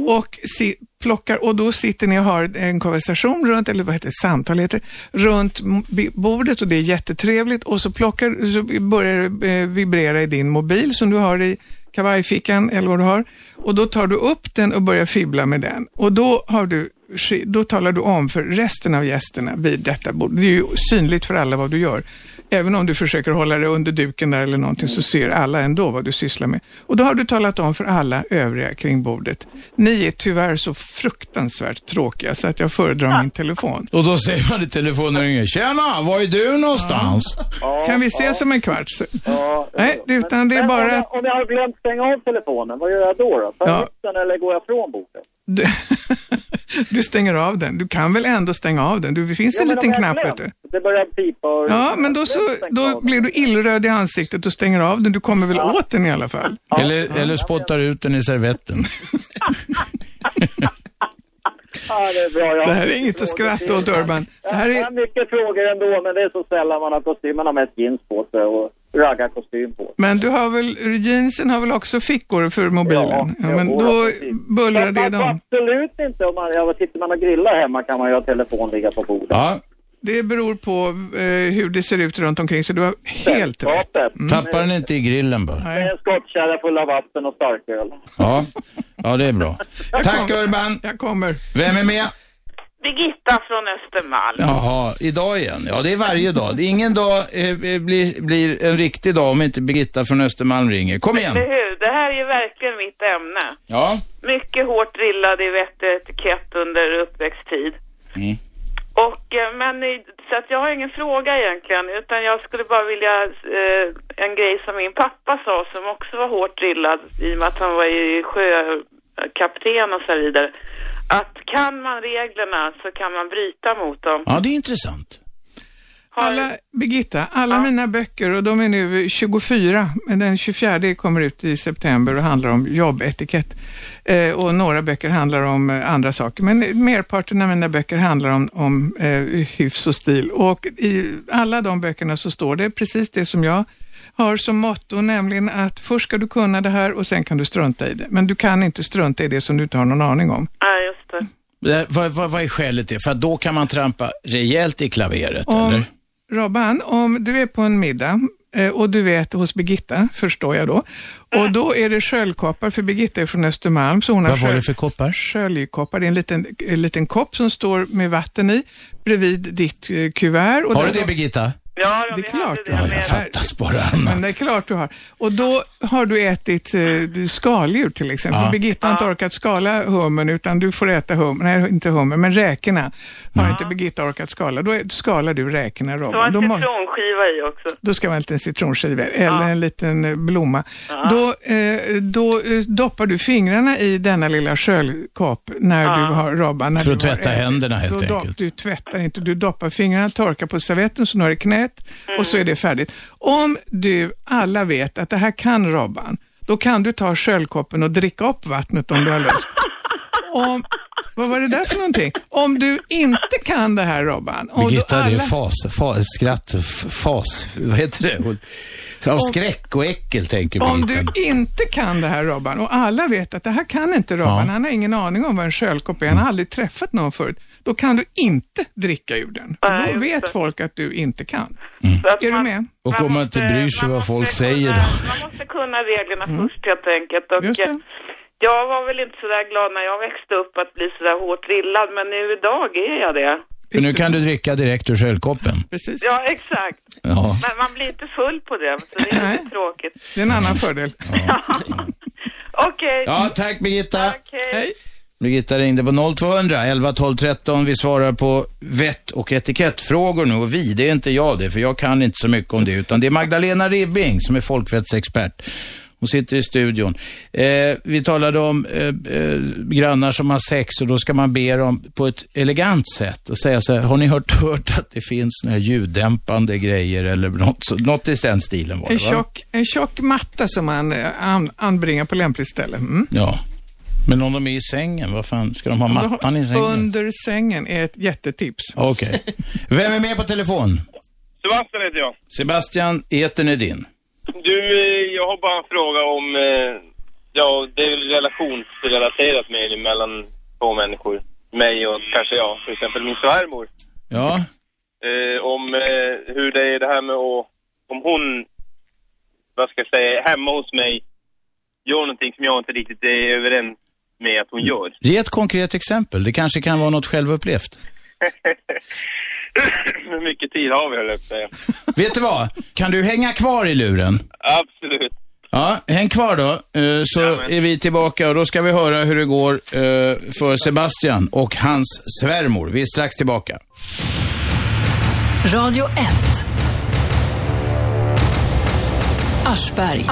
och si, plockar, och då sitter ni och har en konversation runt, eller vad heter det, samtal heter det, runt bordet och det är jättetrevligt och så, plockar, så börjar det eh, vibrera i din mobil som du har i kavajfickan eller vad du har. Och då tar du upp den och börjar fibbla med den. Och då, har du, då talar du om för resten av gästerna vid detta bord. Det är ju synligt för alla vad du gör. Även om du försöker hålla det under duken där eller någonting så ser alla ändå vad du sysslar med. Och då har du talat om för alla övriga kring bordet. Ni är tyvärr så fruktansvärt tråkiga så att jag föredrar min telefon. Och då säger man i telefonen, tjena, var är du någonstans? Kan vi ses om en kvart? Ja, Nej, utan det är Men bara om, jag, om jag har glömt stänga av telefonen, vad gör jag då? då? Tar jag Ja. den eller går jag från bordet? Du, <laughs> du stänger av den. Du kan väl ändå stänga av den? Du, det finns en Ja, men liten jag knapp, vet du. Det börjar pipa och... Ja, men då, så, då blir du illröd i ansiktet och stänger av den. Du kommer väl åt den i alla fall? <laughs> Eller, eller spottar ut den i servetten. <laughs> Ja, det är bra. Jag Det här är inget att skratta åt, Urban. Det här Jag är, har mycket frågor ändå, men det är så sällan man har kostym. Man har mest jeans på sig och raggarkostym på men du har väl, jeansen har väl också fickor för mobilen? Ja, men jo, då precis. bullrar Men det dem. Absolut inte. Om man, ja, sitter man och grillar hemma kan man ju ha telefon ligga på bordet. Ja, Det beror på eh, hur det ser ut runt omkring, så du har helt rätt. Sällskapet. tappar den inte i grillen bara. Med en skottkärra full av vatten och starköl. Ja, ja det är bra. Tack kommer. Urban. Jag kommer. Vem är med? Birgitta från Östermalm. Jaha, idag igen. Ja, det är varje dag. Det är ingen dag eh, blir, blir en riktig dag om inte Birgitta från Östermalm ringer. Kom igen. Eller hur? Det här är ju verkligen mitt ämne. Ja. Mycket hårt drillad i vett och etikett under uppväxttid. Mm. Och, eh, men, så att jag har ingen fråga egentligen, utan jag skulle bara vilja, eh, en grej som min pappa sa som också var hårt drillad i och med att han var ju sjökapten och så vidare. Att kan man reglerna så kan man bryta mot dem. Ja, det är intressant. Alla, Birgitta, alla mina böcker, och de är nu 24, men den 24 kommer ut i september och handlar om jobbetikett. Eh, och några böcker handlar om eh, andra saker, men merparten av mina böcker handlar om, om eh, hyfs och stil. Och i alla de böckerna så står det precis det som jag har som motto, nämligen att först ska du kunna det här och sen kan du strunta i det. Men du kan inte strunta i det som du inte har någon aning om. Ja, just det. Det- Vad, vad, vad är skälet till? För då kan man trampa rejält i klaveret, Om, eller? Robban, om du är på en middag eh, och du vet hos Birgitta, förstår jag då, och då är det sköldkoppar, för Birgitta är från Östermalm, så hon har Vad var det för koppar? sköljkoppar. Det är en liten, en liten kopp som står med vatten i bredvid ditt eh, kuvert. Och Har du det Birgitta? Ja, ja Det är klart hade du det har. Ja, jag fattas bara Men annat. det är klart du har. Och då har du ätit eh, skaldjur till exempel. Ja. Birgitta har inte orkat skala hummen utan du får äta hummen, nej inte hummen, men räkorna har inte Birgitta orkat skala. Då skalar du räkorna Det var Robban. en Då citronskiva i också. då ska man ha en liten citronskiva eller en liten eh, blomma. Då, eh, då eh, doppar du fingrarna i denna lilla sköljkopp när du har Robban. när För att du har tvätta händerna, helt då enkelt. Du tvättar inte, du doppar fingrarna, torkar på servetten så nu har det knät och så är det färdigt. Om du alla vet att det här kan Robban, då kan du ta sköljkoppen och dricka upp vattnet om du har lust. Om, Vad var det där för någonting? Om du inte kan det här Robban. Birgitta, då det är alla- fas, fas, skratt, fas, vad heter det? Av skräck och äckel tänker Om Birgitta. du inte kan det här Robban och alla vet att det här kan inte Robban, Ja. han har ingen aning om vad en sköldkopp är, han har aldrig träffat någon förut, då kan du inte dricka ur den. Nej, då vet det. folk att du inte kan. Så att Är du med? Och om man inte bryr sig vad folk kunna, säger då? Man måste kunna reglerna först helt enkelt. Och, Just det. Jag var väl inte sådär glad när jag växte upp att bli sådär hårt drillad, men nu idag är jag det. För nu kan du dricka direkt ur sköldkoppen. Precis. Ja, exakt. Ja. Men man blir inte full på det, så det är Nej. lite tråkigt. Det är en annan fördel. <laughs> Okej. ja, tack Birgitta. Tack, hej. Hej. Birgitta ringde på 0200 11 12 13. Vi svarar på vett och etikettfrågor nu. Och vi, det är inte jag det, för jag kan inte så mycket om det, utan det är Magdalena Ribbing som är folkvettsexpert. Hon sitter i studion. Eh, vi talade om eh, eh, grannar som har sex och då ska man be dem på ett elegant sätt och säga så här, har ni hört, <laughs> hört att det finns här ljuddämpande grejer eller något, något i den stilen var det En va? tjock, en tjock matta som man eh, an, anbringar på lämpligt ställe. Mm. Ja. Men om de är i sängen, vad fan, ska de ha mattan i sängen? Under sängen är ett jättetips. Okej. Vem är med på telefon? Sebastian heter jag. Sebastian, etern är din. Du, eh, jag har bara en fråga om, eh, ja, det är väl relationsrelaterat med mellan två människor. Mig och kanske jag, till exempel min svärmor. Ja. Eh, om eh, hur det är det här med att, om hon, vad ska jag säga, hemma hos mig gör någonting som jag inte riktigt är överens med att hon gör. Ge ett konkret exempel. Det kanske kan vara något självupplevt. <laughs> Hur mycket tid har vi, höll jag säga. <laughs> Vet du vad? Kan du hänga kvar i luren? Absolut. Ja, häng kvar då, eh, så Jajamän. är vi tillbaka och då ska vi höra hur det går eh, för Sebastian och hans svärmor. Vi är strax tillbaka. Radio 1. Aschberg.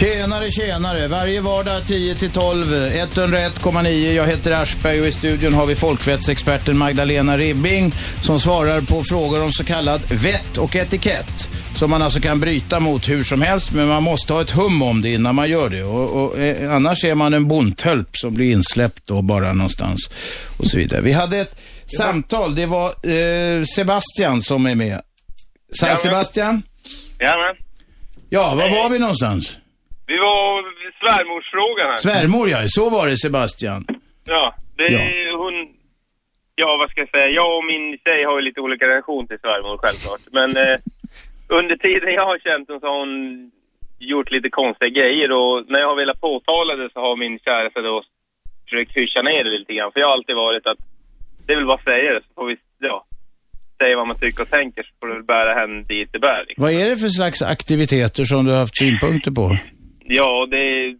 Tjenare, tjenare. Varje vardag 10 till 12, 101,9. Jag heter Aschberg och i studion har vi folkvettsexperten Magdalena Ribbing som svarar på frågor om så kallad vett och etikett. Som man alltså kan bryta mot hur som helst, men man måste ha ett hum om det innan man gör det. Och, och, eh, annars är man en bondtölp som blir insläppt då bara någonstans och så vidare. Vi hade ett samtal, det var eh, Sebastian som är med. Sa. Sebastian? Jajamän. Ja, var var vi någonstans? Vi var svärmorsfrågan här. Svärmor ja, så var det Sebastian. Ja, det är Ja. hon... Ja, vad ska jag säga? Jag och min tjej har ju lite olika relation till svärmor självklart. Men eh, under tiden jag har känt henne så har hon gjort lite konstiga grejer och när jag har velat påtala det så har min käresta då försökt hyscha ner det lite grann. För jag har alltid varit att det väl bara säga det så får vi, ja, säga vad man tycker och tänker så får det väl bära henne dit det bär. Liksom. Vad är det för slags aktiviteter som du har haft synpunkter på? Ja, det är...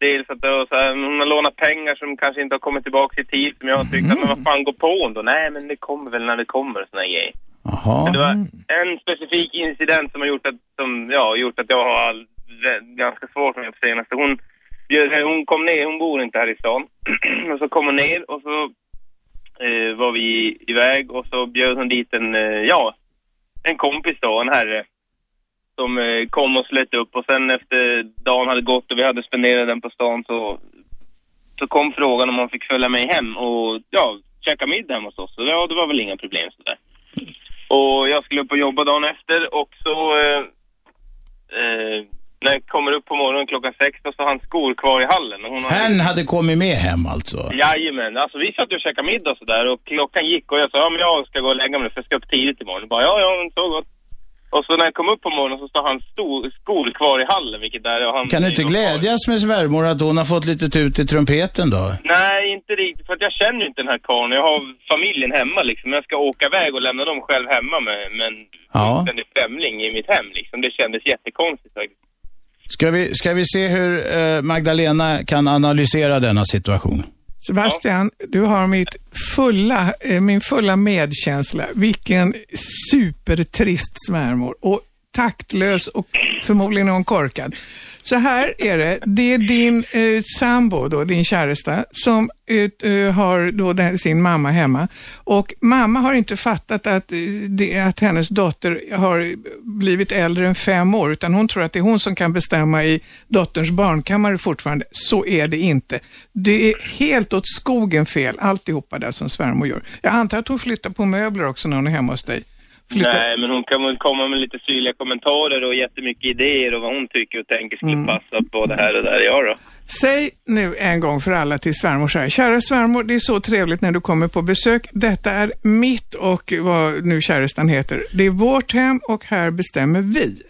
Dels att det var så här, hon har lånat pengar som kanske inte har kommit tillbaka i tid som jag har tyckt att, men vad fan, gå på hon då? Nej, men det kommer väl när det kommer och såna grejer. Jaha. Men det var en specifik incident som har gjort att, som, ja, gjort att jag har all, ganska svårt med det senaste. Hon, hon kom ner, hon bor inte här i stan. <clears throat> och så kom hon ner och så eh, var vi iväg och så bjöd hon dit en, eh, ja, en kompis då, en herre. Som eh, kom och slöt upp och sen efter dagen hade gått och vi hade spenderat den på stan så, så kom frågan om hon fick följa med hem och ja, käka middag hemma hos oss. Så ja, det var väl inga problem sådär. Och jag skulle upp och jobba dagen efter och så eh, eh, när jag kommer upp på morgonen klockan sex då står hans skor kvar i hallen. Och hon har- Hen hade kommit med hem alltså? Jajamän, alltså vi satt och käkade middag och sådär och klockan gick och jag sa ja men jag ska gå och lägga mig för jag ska upp tidigt imorgon. Bara ja, ja, men så gott. Och så när jag kom upp på morgonen så står hans skor kvar i hallen vilket är och han... Kan du inte glädjas med svärmor att hon har fått lite tut i trumpeten då? Nej, inte riktigt. För att jag känner ju inte den här karln. Jag har familjen hemma liksom. Jag ska åka iväg och lämna dem själv hemma med, med en Ja. främling i mitt hem liksom. Det kändes jättekonstigt faktiskt. Ska vi, ska vi se hur eh, Magdalena kan analysera denna situation? Sebastian, du har mitt fulla, eh, min fulla medkänsla. Vilken supertrist svärmor och taktlös och förmodligen är hon korkad. Så här är det, det är din eh, sambo, då, din käresta, som eh, har då den, sin mamma hemma. Och mamma har inte fattat att, eh, det, att hennes dotter har blivit äldre än fem år, utan hon tror att det är hon som kan bestämma i dotterns barnkammare fortfarande. Så är det inte. Det är helt åt skogen fel, alltihopa där som svärmor gör. Jag antar att hon flyttar på möbler också när hon är hemma hos dig. Flytta... Nej, men hon kan väl komma med lite syrliga kommentarer och jättemycket idéer och vad hon tycker och tänker skulle Mm. passa på det här och det där. Ja då. Säg nu en gång för alla till svärmor så här. Kära svärmor, det är så trevligt när du kommer på besök. Detta är mitt och vad nu kärestan heter. Det är vårt hem och här bestämmer vi.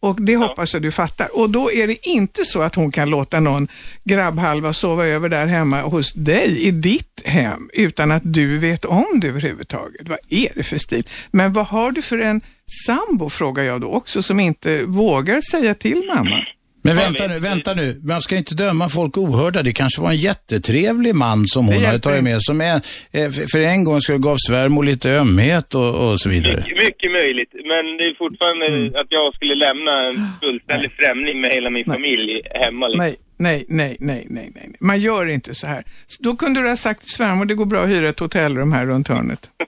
Och det hoppas jag du fattar. Och då är det inte så att hon kan låta någon grabbhalva sova över där hemma hos dig i ditt hem utan att du vet om det överhuvudtaget. Vad är det för stil? Men vad har du för en sambo, frågar jag då också, som inte vågar säga till mamma? Men vänta nu, vänta nu. Man ska inte döma folk ohörda. Det kanske var en jättetrevlig man som hon hade tagit med. Som är, eh, för en gång skulle gav svärmor lite ömhet och, och så vidare. Mycket, mycket möjligt. Men det är fortfarande Mm. att jag skulle lämna en fullständig främling med hela min familj hemma. Liksom. Nej, nej, nej, nej, nej, nej. Man gör inte så här. Då kunde du ha sagt till svärmor, det går bra att hyra ett hotellrum här runt hörnet. <laughs>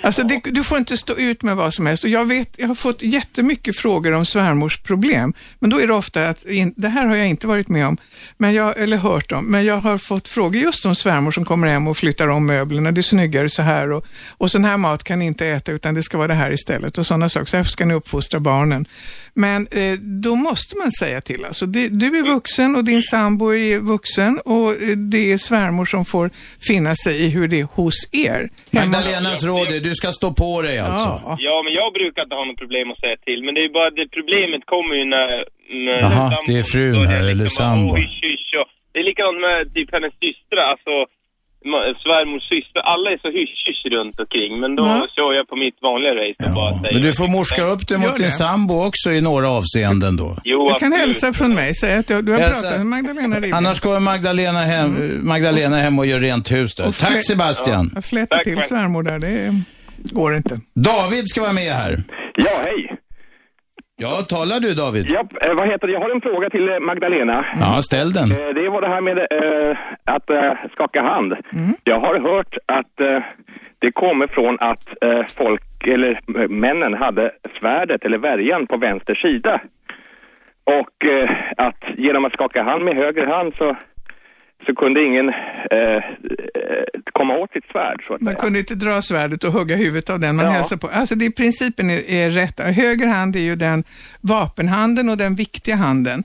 Alltså, det, du får inte stå ut med vad som helst. Och jag vet, jag har fått jättemycket frågor om svärmors problem. Men då är det ofta att, in, det här har jag inte varit med om, men jag, eller hört om, men jag har fått frågor just om svärmor som kommer hem och flyttar om möblerna. Det är snyggare så här och, och sån här mat kan ni inte äta utan det ska vara det här istället och sådana saker. Så här ska ni uppfostra barnen. Men eh, då måste man säga till. Alltså, det, du är vuxen och din sambo är vuxen och eh, det är svärmor som får finna sig i hur det är hos er. Magdalenas råd är, du ska stå på dig alltså. Ja. Ja, men jag brukar inte ha något problem att säga till. Men det är bara det problemet kommer ju när... när Jaha, det är frun här, eller liksom bara, sambon. "Åh, hysch, hysch", och Det är likadant med typ hennes systrar, alltså svärmors syster. Alla är så hysch-hysch runt omkring. Men då Ja. kör jag på mitt vanliga race och bara säger... Men du får morska upp det Gör mot din sambo också i några avseenden då. Jo, Du kan absolut. hälsa från mig, säg att du, du har Hälsa. pratat med Magdalena Ribbing. Annars kommer Magdalena hem, Magdalena hem och gör rent hus där. Tack Sebastian. Jag flätar till svärmor där, det går inte. David ska vara med här. Ja, hej. Ja, talar du David? Ja, eh, vad heter det? Jag har en fråga till eh, Magdalena. Ja, ställ den. Eh, Det var det här med att skaka hand. Jag har hört att det kommer från att folk, eller männen hade svärdet eller värjan på vänster sida. Och att genom att skaka hand med höger hand så, så kunde ingen eh, eh, komma åt sitt svärd så att Man säga. kunde inte dra svärdet och hugga huvudet av den man Ja. hälsar på. Alltså det, principen är, är rätt. Höger hand är ju den vapenhanden och den viktiga handen.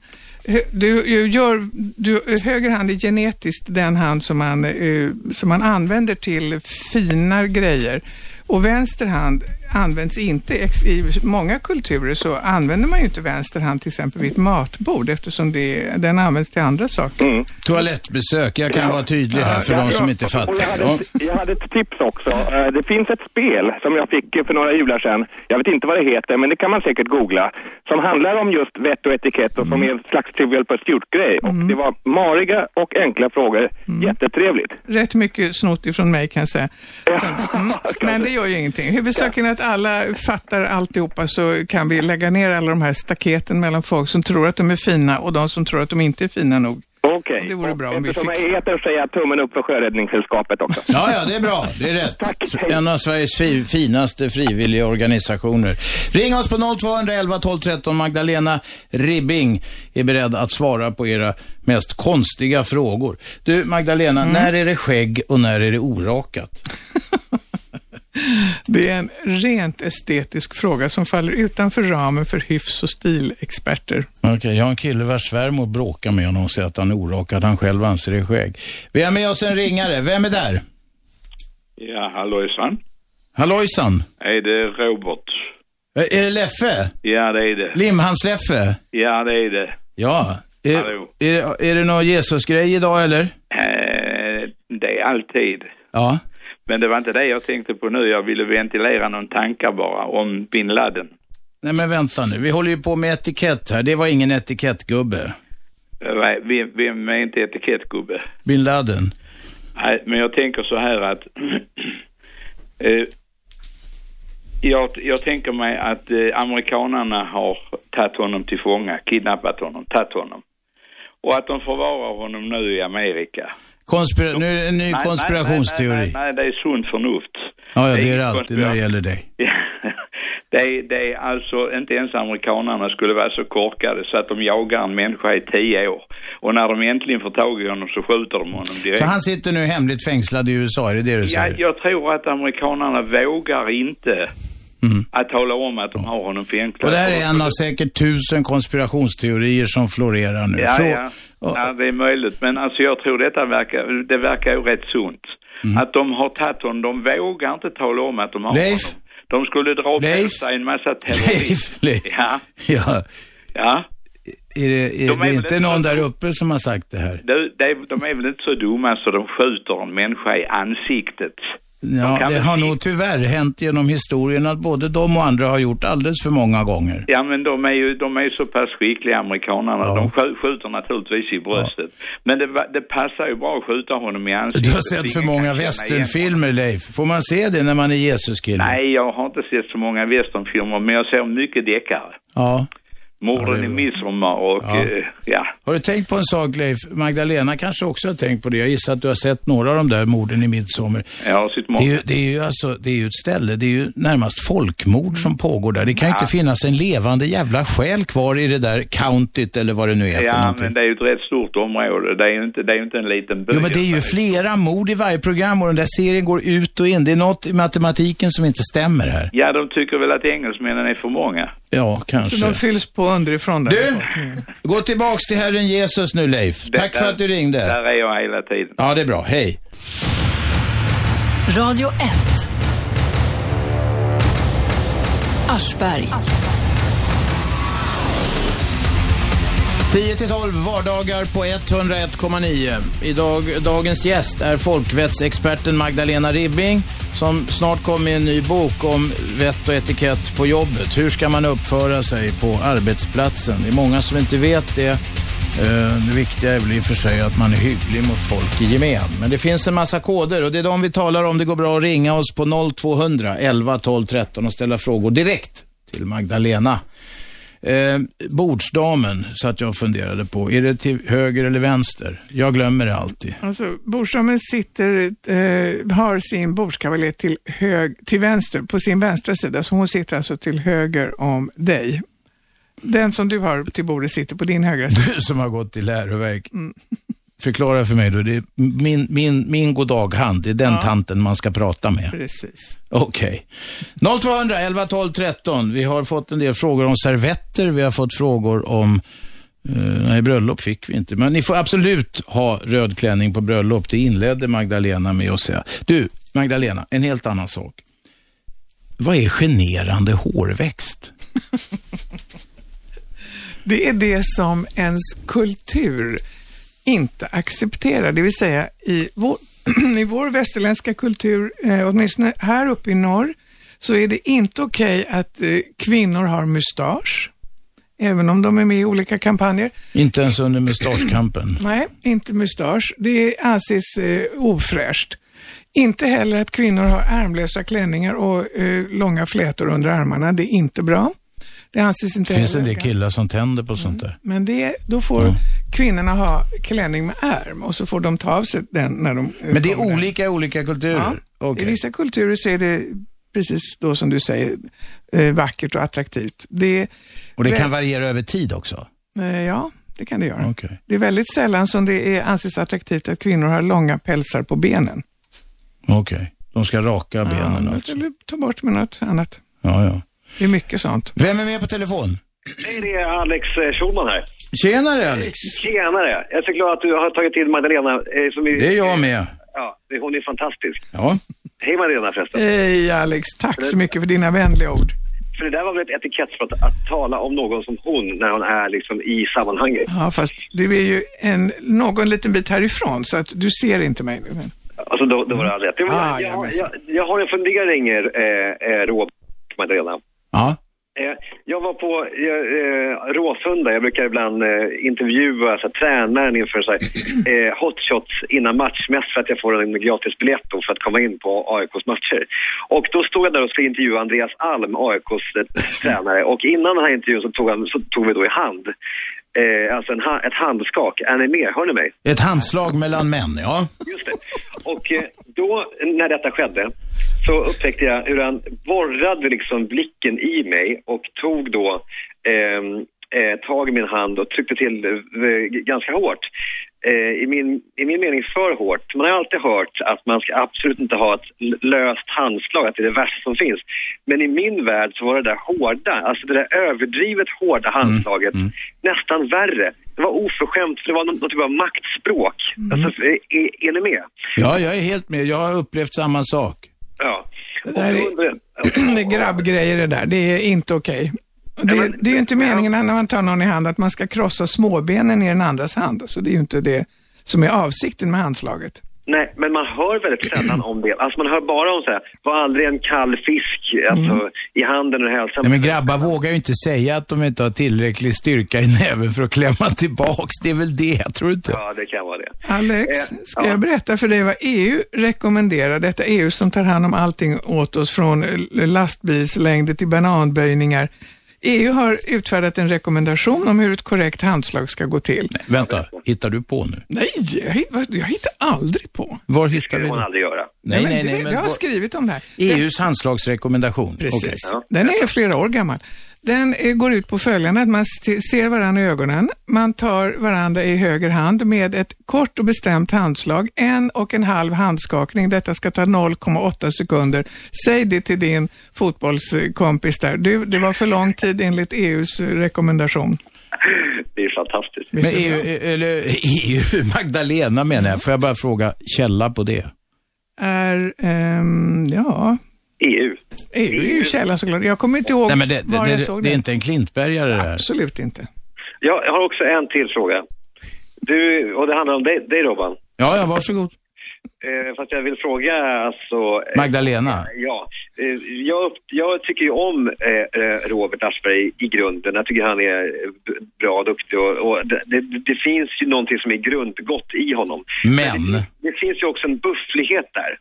Du, du gör, du, höger hand är genetiskt den hand som man, eh, som man använder till fina grejer. Och vänster hand används inte. I många kulturer så använder man ju inte vänster hand till exempel vid ett matbord eftersom det, den används till andra saker. Mm. Toalettbesök, jag kan vara tydlig här för de som inte fattar. jag, hade Ja. ett, jag hade ett tips också. Eh, Det finns ett spel som jag fick för några jular sedan. Jag vet inte vad det heter, men det kan man säkert googla. Som handlar om just vett och etikett och som är en slags Trivial Pursuit-grej. Och det var mariga och enkla frågor. Jättetrevligt. Rätt mycket snott ifrån mig kan jag säga. Ja. Mm. <laughs> Men det gör ju ingenting. Huvudsaken är att alla fattar alltihopa så kan vi lägga ner alla de här staketen mellan folk som tror att de är fina och de som tror att de inte är fina nog. Okej. Det vore bra Och om vi Eftersom fick- jag är etern säger jag tummen upp för Sjöräddningssällskapet också. Ja, ja, det är bra. Det är rätt. Tack. En av Sveriges fi finaste frivilliga organisationer. Ring oss på 0211 12 13. Magdalena Ribbing är beredd att svara på era mest konstiga frågor. Du, Magdalena, Mm. när är det skägg och när är det orakat? <laughs> Det är en rent estetisk fråga som faller utanför ramen för hyfs och stilexperter. Okej, jag har en kille vars svärmor bråkar med honom och säger att han är orakad. Han själv anser det är skägg. Vi har med oss en ringare. Vem är där? Ja, hallojsan. Hallojsan. Är det Robert? Ä- Är det Leffe? Ja, det är det. Limhamns-Leffe? Ja, det är det. Ja. Är, Hallå. är, är det någon Jesus-grej idag eller? Eh, det är alltid. Ja. Men det var inte det jag tänkte på nu. Jag ville ventilera någon tankar bara om bin Laden. Nej men vänta nu, vi håller ju på med etikett här. Det var ingen etikettgubbe. Eh, Vem, vem är inte etikettgubbe? Bin Laden. Nej, men jag tänker så här att... <clears throat> eh, Jag, jag tänker mig att eh, amerikanarna har tagit honom till fånga, kidnappat honom, tagit honom. Och att de förvarar honom nu i Amerika. Konspira nu är det en ny Nej, konspirationsteori. Nej, nej, nej, det är sunt förnuft. Ja, ja, det är ingen det alltid när det gäller dig. <laughs> Det är, det är alltså, inte ens amerikanerna skulle vara så korkade så att de jagar en människa i tio år. Och när de äntligen får tag i honom så skjuter de honom direkt. Så han sitter nu hemligt fängslad i USA, är det det du Ja, säger? jag tror att amerikanerna vågar inte att tala om att de har honom fängslad. Mm. Och det här är en av säkert tusen konspirationsteorier som florerar nu. Ja, Frå- ja. ja, det är möjligt. Men alltså jag tror detta verkar, det verkar ju rätt sunt. Att de har tagit honom, de vågar inte tala om att de har Leif? honom. De skulle dra på Leif? sig en massa terrorister. Leif, Ja, Ja. ja. Är det, är De är det inte någon så- där uppe som har sagt det här? Det är, de är väl inte så dumma så de skjuter en människa i ansiktet. Ja, det har nog tyvärr hänt genom historien att både de och andra har gjort alldeles för många gånger. Ja, men de är ju de är ju så pass skickliga amerikanerna. De skj- skjuter naturligtvis i bröstet. Men det, det passar ju bra att skjuta honom i ansiktet. Du har sett för många västernfilmer, Leif. Får man se det när man är Jesus-kille? Nej, jag har inte sett så många westernfilmer, men jag ser mycket deckare. Ja. Morden i midsommar och Ja. ja. ja. Har du tänkt på en sak, Leif? Magdalena kanske också har tänkt på det. Jag gissar att du har sett några av de där morden i midsommar. Jag har sett Det många. är, ju, det, är ju alltså, det är ju ett ställe, det är ju närmast folkmord som pågår där. Det kan Ja. inte finnas en levande jävla själ kvar i det där countyt eller vad det nu är för Ja, någonting. men det är ju ett rätt stort område. Det är ju inte, det är ju inte en liten by. Jo, men det är ju flera mord i varje program och den där serien går ut och in. Det är något i matematiken som inte stämmer här. Ja, de tycker väl att engelsmännen är för många. Ja, Så kanske. de fylls på underifrån där. Du, gå tillbaks till Herren Jesus nu Leif. Tack för att du ringde. Där är jag hela tiden. Ja, det är bra. Hej. Radio 1. Aschberg. 10 till 12 vardagar på 101,9. Idag, dagens gäst är folkvettsexperten Magdalena Ribbing som snart kommer med en ny bok om vett och etikett på jobbet. Hur ska man uppföra sig på arbetsplatsen? Det är många som inte vet det. Eh, det viktiga är väl i och för sig att man är hygglig mot folk i gemen. Men det finns en massa koder och det är de vi talar om. Det går bra att ringa oss på 0200 11 12 13 och ställa frågor direkt till Magdalena. Eh, bordsdamen, så att jag funderade på. Är det till höger eller vänster? Jag glömmer det alltid. Alltså, bordsdamen sitter, eh, har sin bordskavaljer till, hög, till vänster, på sin vänstra sida, så hon sitter alltså till höger om dig. Den som du har till bordet sitter på din högra sida. Du som har gått i läroverk. Förklara för mig då. Det är min, min, min goddaghand, det är den Ja. tanten man ska prata med. Precis. Okej. 0200 11 12 13. Vi har fått en del frågor om servetter. Vi har fått frågor om eh, nej, bröllop fick vi inte. Men ni får absolut ha röd klänning på bröllop. Det inledde Magdalena med att säga. Du, Magdalena, en helt annan sak. Vad är generande hårväxt? <laughs> Det är det som ens kultur inte accepterar. Det vill säga i vår, <clears throat> i vår västerländska kultur, eh, åtminstone här uppe i norr, så är det inte okej att eh, kvinnor har mustasch, även om de är med i olika kampanjer. Inte ens under mustaschkampen. <clears throat> Nej, inte mustasch. Det anses eh, ofräscht. Inte heller att kvinnor har ärmlösa klänningar och eh, långa flätor under armarna. Det är inte bra. Det anses inte Det finns en del killar som tänder på sånt där. men det, då får kvinnorna ha klänning med ärm och så får de ta av sig den när de... eh, Men det är olika i olika kulturer? Ja. Okej. I vissa kulturer så är det precis då som du säger eh, vackert och attraktivt. Det, Och det kan variera över tid också? eh, ja, det kan det göra. Okej. Det är väldigt sällan som det är, anses attraktivt att kvinnor har långa pälsar på benen. Okej. De ska raka benen ja, alltså? Eller ta bort med något annat. Ja, ja. Det är mycket sånt. Vem är med på telefon? Hej, det är Alex eh, Schulman här. Tjenare Alex! Tjenare! Jag är så glad att du har tagit till Magdalena. eh, Som är, Det är jag med. Ja, det- hon är fantastisk. Ja. Hej Magdalena förresten. Hej Alex, tack så mycket för dina vänliga ord. För det där var väl ett etikettsbrott att tala om någon som hon när hon är liksom i sammanhanget. Ja, fast du är ju en, någon liten bit härifrån så att du ser inte mig nu. Men... Alltså då, då var det all rätt. Jag, Ah, jag, jag, jag har en fundering, eh, eh, Robert Magdalena. Ja. Eh, Jag var på eh, eh, Råsunda, jag brukar ibland eh, intervjua så här, tränaren inför så här, <laughs> eh, hotshots innan match, mest för att jag får en gratisbiljett då, för att komma in på AIKs matcher. Och då stod jag där och skulle intervjua Andreas Alm, AIKs eh, tränare, och innan den här intervjun så tog, han, så tog vi då i hand, eh, alltså en, ha- ett handskak. Är ni med? Hör ni mig? Ett handslag mellan män, ja. Just det. Och eh, då, när detta skedde, så upptäckte jag hur han borrade liksom blicken i mig och tog då ehm, eh, tag i min hand och tryckte till eh, ganska hårt. Eh, i, min, I min mening för hårt. Man har alltid hört att man ska absolut inte ha ett löst handslag, att det är det värsta som finns. Men i min värld så var det där hårda, alltså det där överdrivet hårda handslaget nästan värre. Det var oförskämt, för det var något, något typ av maktspråk. Alltså, är, är, ni med? Ja, jag är helt med. Jag har upplevt samma sak. Ja. Det där är, det <clears throat> är grabbgrejer det där. Det är inte okej. Det, men- det är ju inte meningen när man tar någon i hand att man ska krossa småbenen i den andras hand. Så det är ju inte det som är avsikten med handslaget. Nej, men man hör väldigt sällan om det. Alltså man hör bara om så här, var aldrig en kall fisk alltså, i handen och hälsan. Nej, men grabbar vågar ju inte säga att de inte har tillräcklig styrka i näven för att klämma tillbaks. Det är väl det, jag tror inte. Ja, det kan vara det. Alex, Eh, ska ja. jag berätta för dig vad EU rekommenderar? Detta EU som tar hand om allting åt oss från lastbilslängder till bananböjningar. EU har utfärdat en rekommendation om hur ett korrekt handslag ska gå till. Vänta, hittar du på nu? Nej, jag, jag hittar aldrig på. Var hittar vi Det får man det? aldrig göra. Nej, nej, nej. jag Men har vad- skrivit om det här. EUs handslagsrekommendation. Precis. Okej. Den är flera år gammal. Den går ut på följande, att man ser varandra i ögonen, man tar varandra i höger hand med ett kort och bestämt handslag, en och en halv handskakning. Detta ska ta 0,8 sekunder. Säg det till din fotbollskompis där. Du, det var för lång tid enligt EUs rekommendation. Det är fantastiskt. Men EU, eller EU, <laughs> Magdalena menar jag. Får jag bara fråga källa på det? Är, ehm, ja, EU. EU är ju källa såklart. Jag kommer inte ihåg Nej, men det, var det, jag såg det är det. inte en klintbergare det här. Absolut inte. Jag har också en till fråga. Du, och det handlar om dig, dig Robban. Ja, ja, varsågod. Eh, fast jag vill fråga alltså... eh, Magdalena. Ja, eh, jag, jag tycker ju om eh, eh, Robert Aschberg i grunden. Jag tycker han är eh, bra och duktig och, och det, det, det finns ju någonting som är grundgott i honom. Men, Det, det finns ju också en bufflighet där.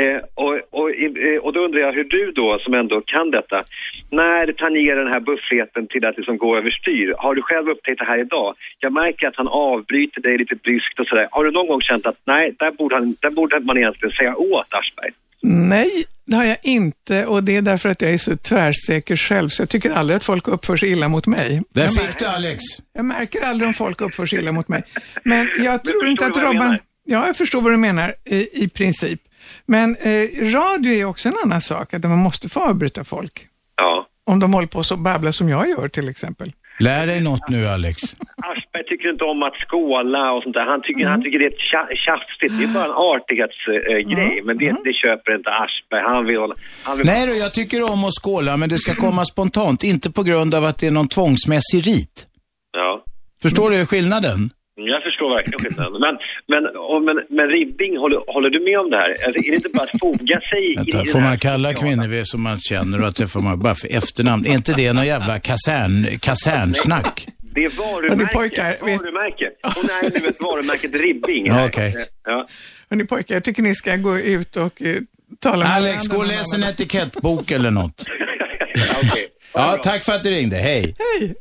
Eh, och, och, eh, och då undrar jag hur du då, som ändå kan detta, när tangerar den här buffligheten till att liksom gå överstyr? Har du själv upptäckt det här idag? Jag märker att han avbryter dig lite bryskt och sådär. Har du någon gång känt att nej, där borde, han, där borde man egentligen säga åt Aschberg? Nej, det har jag inte och det är därför att jag är så tvärsäker själv så jag tycker aldrig att folk uppför sig illa mot mig. där jag, fick du Alex. jag märker aldrig om folk uppför sig illa mot mig. Men jag tror förstår inte att Robban... Ja, jag förstår vad du menar i, i princip. Men eh, radio är också en annan sak, att man måste få avbryta folk. Ja. Om de håller på så babbla som jag gör till exempel. Lär dig något nu Alex. Aschberg tycker inte om att skåla och sånt där. Han tycker, han tycker det är tjafsigt. Det är bara en artighetsgrej. men det, det köper inte Aschberg. Han vill. Han vill Nej då, jag tycker om att skåla, men det ska komma spontant. Inte på grund av att det är någon tvångsmässig rit. Ja. Förstår du skillnaden? Jag förstår verkligen skillnaden. Men, men, och, men, men Ribbing, håller, håller du med om det här? Alltså, är det inte bara att foga sig i, i Vänta, den får man kalla kvinnor som man känner och att det får man bara för efternamn? Är inte det någon jävla kasern, kasernsnack? Det är Hörni, varumärke. pojkar, vet- varumärke. Hon är nu ett varumärket Ribbing. Ja, okej. Ja. Hörni pojkar, jag tycker ni ska gå ut och eh, tala med Alex, gå och läs en etikettbok eller något. <laughs> Okej. Ja, tack för att du ringde. Hej. Hej!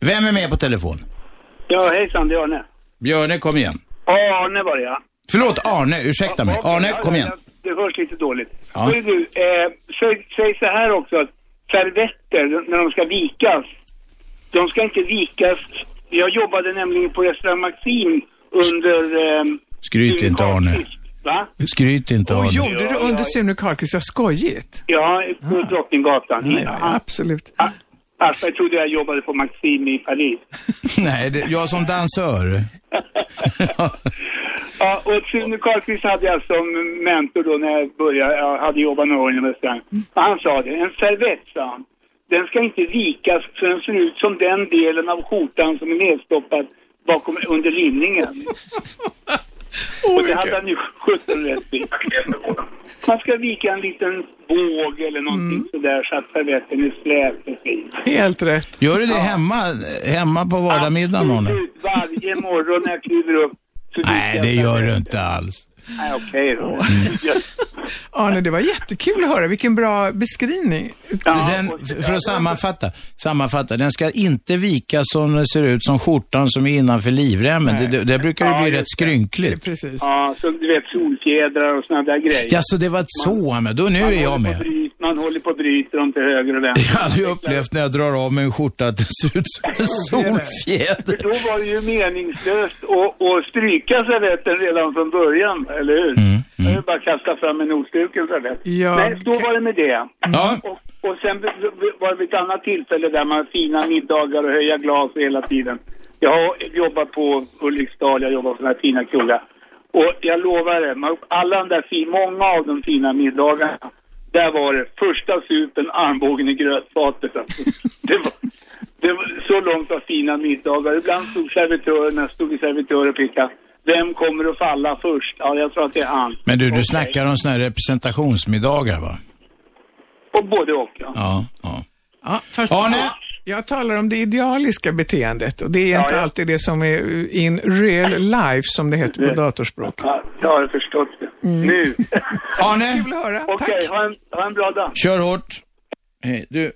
Vem är med på telefon? Ja, hejsan, Arne. Björne, kom igen. Ja, Arne var det ja. Förlåt, Arne. Ursäkta mig. Okej, Arne, ja, kom ja, igen. ja, Det hörs lite dåligt. Ja. Hörru du, eh, säg, säg så här också att servetter, när de ska vikas, de ska inte vikas. Jag jobbade nämligen på restaurang Maxim under... Eh, Skryt inte, Arne. Va? Skryt inte, Och Arne. gjorde du Ja, under ja. Sune Karlqvist? Vad skojigt. Ja, på Drottninggatan. Ja, ja, Han- absolut. Alltså, jag trodde jag jobbade på Maxim i Paris. <laughs> Nej, det, jag som dansör. <laughs> Ja, och Sune Karlqvist hade jag som mentor då när jag började, jag hade jobbat några år inom restaurang. Och han sa det, en servett sa han, den ska inte vikas så den ser ut som den delen av skjortan som är nedstoppad bakom, under linningen. <laughs> Och det hade han ju 17 rätt i. Man ska vika en liten båg eller någonting Mm. sådär så att servetten är slät och fin. Helt rätt. Gör du det hemma, hemma på vardagsmiddagen? Absolut, varje morgon när jag kliver upp. så Nej, det gör du inte alls. Nej, okej då. <laughs> Arne, det var jättekul att höra. Vilken bra beskrivning. Den, för att sammanfatta, sammanfatta, den ska inte vika som det ser ut som skjortan som är innanför livremmen. Det, det, det brukar ju Ja, bli rätt skrynkligt. Precis. Ja, så du vet solfjädrar och sådana där grejer. Ja, så det var så med. Då nu Man är jag håller på med. Man håller på och bryter dem till höger och vänster. Jag har aldrig upplevt när jag drar av mig en skjorta att det ser ut som en <laughs> solfjäder. För då var det ju meningslöst att, att stryka servetten redan från början, eller hur? Mm, Jag vill bara kasta fram en ostruken servett. Ja, Nej, så var det med det. Ja. Och, och sen var det vid ett annat tillfälle där man har fina middagar och höja glas hela tiden. Jag har jobbat på Ulriksdal, jag jobbar på sådana här fina krogar. Och jag lovar det, man- alla de där fin, många av de fina middagarna, där var det första supen, armbågen i grötfatet. Alltså. <laughs> Det var, det var så långt av fina middagar. Ibland stod servitörerna, stod i servitör och pekade. Vem kommer att falla först? Ja, jag tror att det är han. Men du, du Okej. snackar om såna här representationsmiddagar va? Och både och, ja. Ja, ja. Ja, Arne? Jag talar om det idealiska beteendet och det är Ja, inte ja. alltid det som är in real life som det heter på datorspråk. Ja, jag har förstått det. Nu. <laughs> Arne, Kul att höra. Okej, ha, en, ha en bra dag. kör hårt. Hej. Du, eh,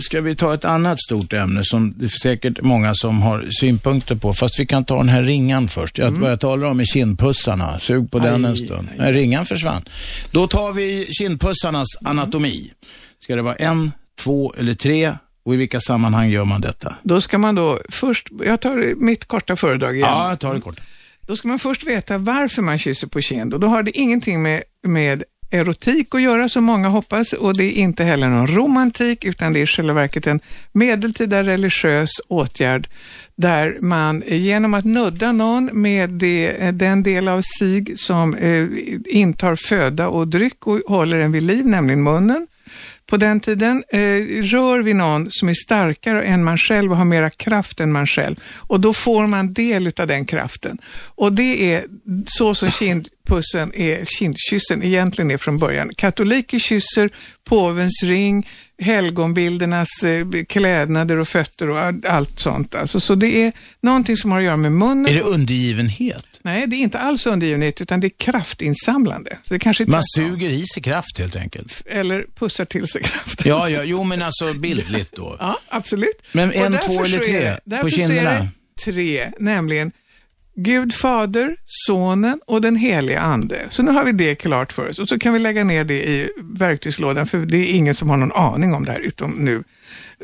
ska vi ta ett annat stort ämne som det är säkert många som har synpunkter på, fast vi kan ta den här ringan först. Jag, Vad jag talar om är kindpussarna. Sug på den en stund. Nej, ringan försvann. Då tar vi kindpussarnas anatomi. Ska det vara en, två eller tre? Och i vilka sammanhang gör man detta? Då ska man då först, jag tar mitt korta föredrag igen. Ja, jag tar det kort. Då ska man först veta varför man kysser på kind och då har det ingenting med, med erotik att göra som många hoppas och det är inte heller någon romantik utan det är i själva verket en medeltida religiös åtgärd där man genom att nudda någon med det, den del av sig som eh, intar föda och dryck och håller en vid liv, nämligen munnen, på den tiden eh, rör vi någon som är starkare än man själv och har mera kraft än man själv. Och då får man del av den kraften. Och det är så som kindpussen är, kindkyssen egentligen är från början. Katoliker kysser påvens ring, helgonbildernas eh, klädnader och fötter och allt sånt. Alltså, så det är någonting som har att göra med munnen. Är det undergivenhet? Nej, det är inte alls undergivenhet utan det är kraftinsamlande. Så det kanske Man suger i sig kraft helt enkelt. Eller pussar till sig kraften. Ja, ja, jo men alltså bildligt då. <laughs> Ja, absolut. Men en, två eller tre på kinderna? tre, nämligen Gud Fader, Sonen och den helige Ande. Så nu har vi det klart för oss och så kan vi lägga ner det i verktygslådan för det är ingen som har någon aning om det här utom nu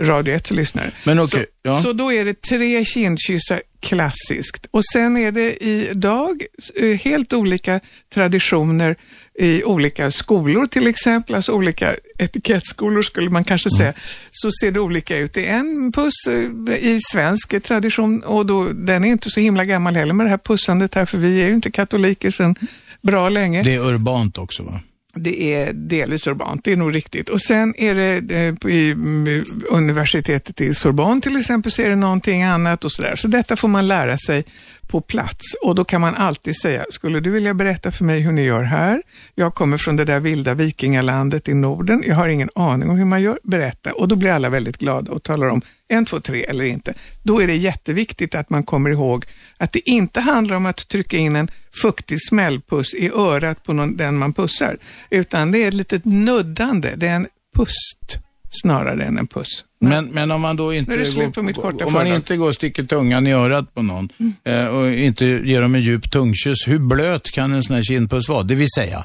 Radio 1 lyssnare. Men okej, så, ja. så då är det tre kindkyssar klassiskt och sen är det idag eh, helt olika traditioner i olika skolor till exempel, alltså olika etikettskolor skulle man kanske Mm. säga, så ser det olika ut. Det är en puss eh, i svensk tradition och då, den är inte så himla gammal heller med det här pussandet här, för vi är ju inte katoliker sedan bra länge. Det är urbant också va? Det är delvis urbant, det är nog riktigt. Och sen är det eh, i mm, universitetet i Sorbonne till exempel så är det någonting annat och sådär. Så detta får man lära sig på plats och då kan man alltid säga, skulle du vilja berätta för mig hur ni gör här? Jag kommer från det där vilda vikingalandet i Norden, jag har ingen aning om hur man gör, berätta. Och då blir alla väldigt glada och talar om en, två, tre eller inte. Då är det jätteviktigt att man kommer ihåg att det inte handlar om att trycka in en fuktig smällpuss i örat på någon, den man pussar, utan det är ett litet nuddande, det är en pust snarare än en puss. Men, men om man då inte, går, om man inte går och sticker tungan i örat på någon eh, och inte ger dem en djup tungkyss, hur blöt kan en sån här kindpuss vara? Det vill säga,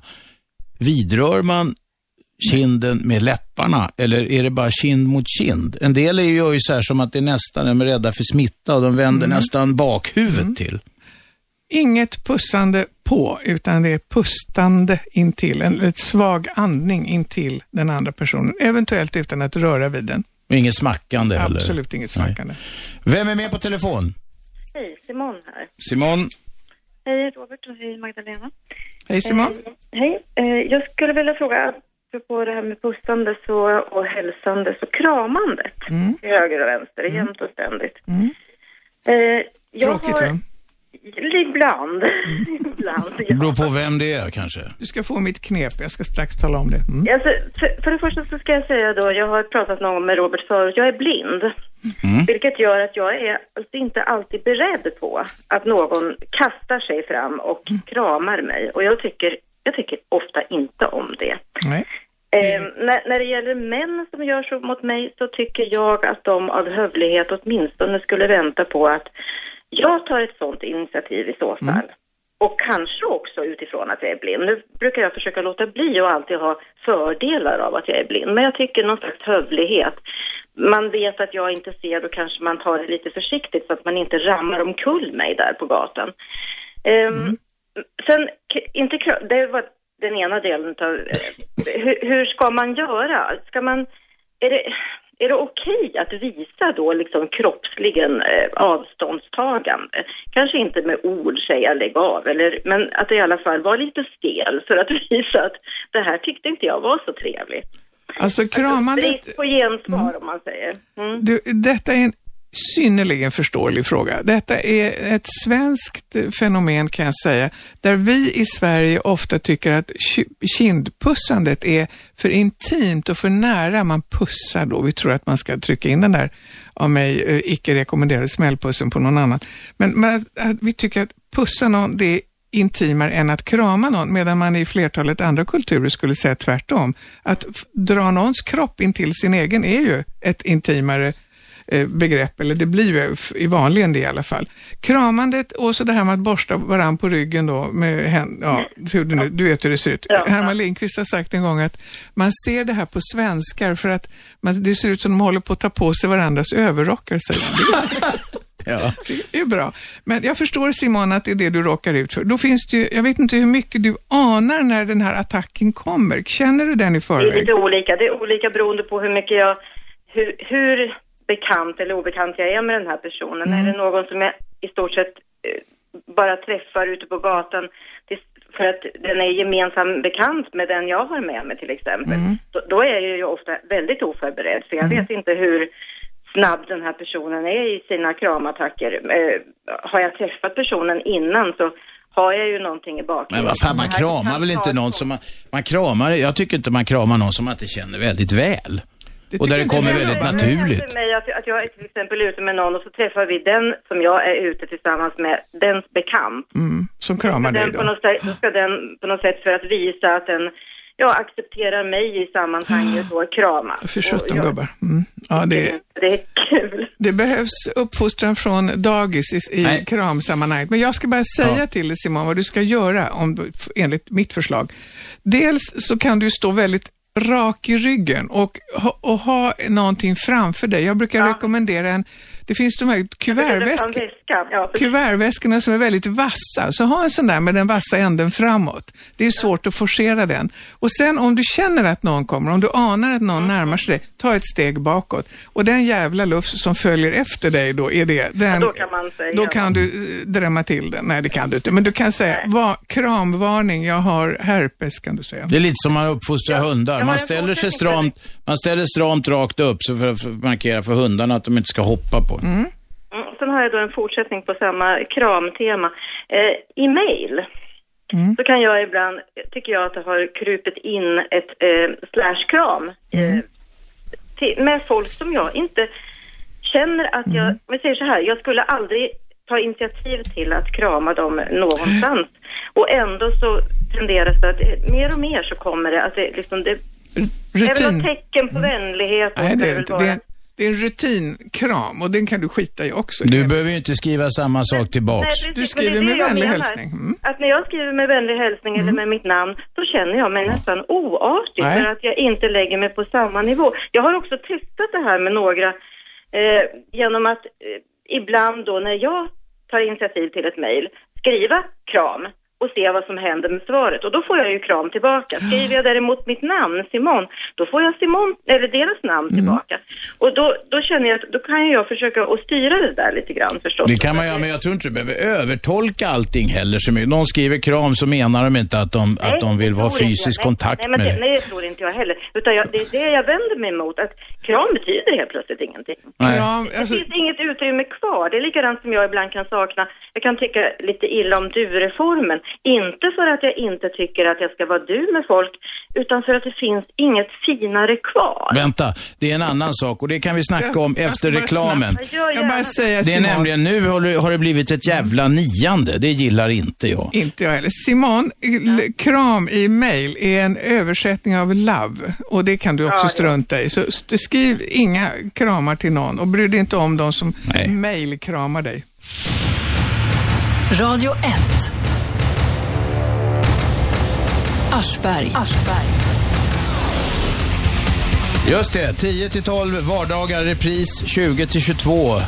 vidrör man kinden med läpparna eller är det bara kind mot kind? En del är ju- gör ju så här som att det är nästan, de är rädda för smitta och de vänder Mm. nästan bakhuvudet till. Inget pussande på, utan det är pustande intill, en, en svag andning intill den andra personen, eventuellt utan att röra vid den. Och inget smackande heller. Absolut inget smackande. Vem är med på telefon? Hej, Simon här. Simon? Hej Robert och hej Magdalena. Hej Simon. Eh, hej, eh, jag skulle vilja fråga, apropå det här med pussande så, och hälsande och kramandet Mm. till höger och vänster, jämt och ständigt. Mm. Eh, jag Tråkigt har, va? Ibland. <laughs> Ibland, Det ja. beror på vem det är kanske. Du ska få mitt knep, jag ska strax tala om det. Mm. Alltså, för, för det första så ska jag säga då, jag har pratat någon gång med Robert förut, jag är blind. Vilket gör att jag är alltså inte alltid beredd på att någon kastar sig fram och kramar mig. Och jag tycker, jag tycker ofta inte om det. Nej. Eh, när, när det gäller män som gör så mot mig så tycker jag att de av hövlighet åtminstone skulle vänta på att jag tar ett sånt initiativ i så fall. Och kanske också utifrån att jag är blind. Nu brukar jag försöka låta bli och alltid ha fördelar av att jag är blind. Men jag tycker någon slags hövlighet. Man vet att jag inte ser, då kanske man tar det lite försiktigt så att man inte rammar omkull mig där på gatan. Ehm, Sen, k- inte, det var den ena delen av... eh, hur, hur ska man göra? Ska man... Är det, är det okej att visa då liksom kroppsligen eh, avståndstagande? Kanske inte med ord säga lägg av, eller, men att i alla fall vara lite stel för att <laughs> visa att det här tyckte inte jag var så trevligt. Alltså kramandet, Brist på gensvar om man säger. Mm. du, detta är en synnerligen förståelig fråga. Detta är ett svenskt fenomen kan jag säga, där vi i Sverige ofta tycker att kindpussandet är för intimt och för nära. Man pussar då, vi tror att man ska trycka in den där av mig eh, icke rekommenderade smällpussen på någon annan. Men, men vi tycker att pussa någon, det är intimare än att krama någon, medan man i flertalet andra kulturer skulle säga tvärtom. Att dra någons kropp in till sin egen är ju ett intimare begrepp, eller det blir ju i vanligen det i alla fall. Kramandet och så det här med att borsta varann på ryggen då med hän- ja, hur det nu, du vet hur det ser ut. Herman Lindqvist har sagt en gång att man ser det här på svenskar för att man, det ser ut som de håller på att ta på sig varandras överrockar, säger han. <laughs> Ja. Det är bra. Men jag förstår Simon att det är det du råkar ut för. Då finns det ju, jag vet inte hur mycket du anar när den här attacken kommer. Känner du den i Det är förväg? lite olika. Det är olika beroende på hur mycket jag, hur, hur bekant eller obekant jag är med den här personen. Är det någon som jag i stort sett eh, bara träffar ute på gatan för att den är gemensam bekant med den jag har med mig till exempel. Då, då är jag ju ofta väldigt oförberedd för jag vet inte hur snabb den här personen är i sina kramattacker. Eh, har jag träffat personen innan så har jag ju någonting i bakgrunden. Men vad fan, man kramar väl inte någon som man, man kramar, jag tycker inte man kramar någon som man inte känner väldigt väl. Och där det kommer väldigt naturligt. För mig att, att jag är till exempel ute med någon och så träffar vi den som jag är ute tillsammans med, dens bekant. Mm, som kramar dig då. något sätt, då ska den på något sätt för att visa att den ja, accepterar mig i sammanhanget och krama. För Och 17 jag- gubbar. Mm. Ja, det, Det är kul. det behövs uppfostran från dagis i, i kramsammanhanget. Men jag ska bara säga till dig Simon vad du ska göra om enligt mitt förslag. Dels så kan du stå väldigt rak i ryggen och, och ha någonting framför dig. Jag brukar rekommendera en, det finns de här kuvertväskor. Ja. Kuvertväskorna som är väldigt vassa, så ha en sån där med den vassa änden framåt. Det är svårt att forcera den. Och sen om du känner att någon kommer, om du anar att någon närmar sig dig, ta ett steg bakåt. Och den jävla lufs som följer efter dig då, är det. Den, då kan man säga. Då kan du eh, drämma till den. Nej, det kan du inte. Men du kan säga, va, kramvarning, jag har herpes, kan du säga. Det är lite som man uppfostrar hundar. har Man ställer sig stramt, man ställer stramt rakt upp så för att för att markera för hundarna att de inte ska hoppa på. Mm, Sen har jag då en fortsättning på samma kramtema. Eh, I mail så kan jag ibland, tycker jag att det har krupit in ett eh, slashkram eh, till, med folk som jag inte känner att jag, om jag säger så här, jag skulle aldrig ta initiativ till att krama dem någonstans. Och ändå så tenderas det att eh, mer och mer så kommer det att det liksom, det är väl Rutin. något tecken på vänlighet. och Nej, det är inte. Det det är en rutinkram och den kan du skita i också. Du behöver ju inte skriva samma sak tillbaks. Nej, precis, Du skriver det är det med vänlig hälsning. Mm. Att när jag skriver med vänlig hälsning eller med mitt namn, då känner jag mig nästan oartig Nej. för att jag inte lägger mig på samma nivå. Jag har också testat det här med några eh, genom att eh, ibland då när jag tar initiativ till ett mejl, skriva kram och se vad som händer med svaret. Och då får jag ju kram tillbaka. Skriver jag däremot mitt namn, Simon, då får jag Simon, eller deras namn Mm. tillbaka. Och då, då känner jag att då kan jag försöka att styra det där lite grann förstås. Det kan man göra, men jag tror inte du behöver övertolka allting heller. Så mycket. Någon skriver kram så menar de inte att de, att de vill ha fysisk nej, kontakt nej, med det, dig. Nej, det tror inte jag heller. Utan jag, det är det jag vänder mig emot, att kram betyder helt plötsligt ingenting. Kram, Det alltså, finns inget utrymme kvar. Det är likadant som jag ibland kan sakna. Jag kan tycka lite illa om du-reformen. Inte för att jag inte tycker att jag ska vara du med folk, utan för att det finns inget finare kvar. Vänta, det är en annan sak och det kan vi snacka om Jag efter bara reklamen. Jag Jag bara säger Det är Simon, nämligen nu har det, det blivit ett jävla niande. Det gillar inte jag. Inte jag heller. Simon, kram i mail är en översättning av love och det kan du också Ja, ja. strunta i. Så skriv inga kramar till någon och bry dig inte om de som Nej. mailkramar dig. Radio 1. Aschberg. Just det, 10 till 12 vardagar, repris 20 till 22 eh,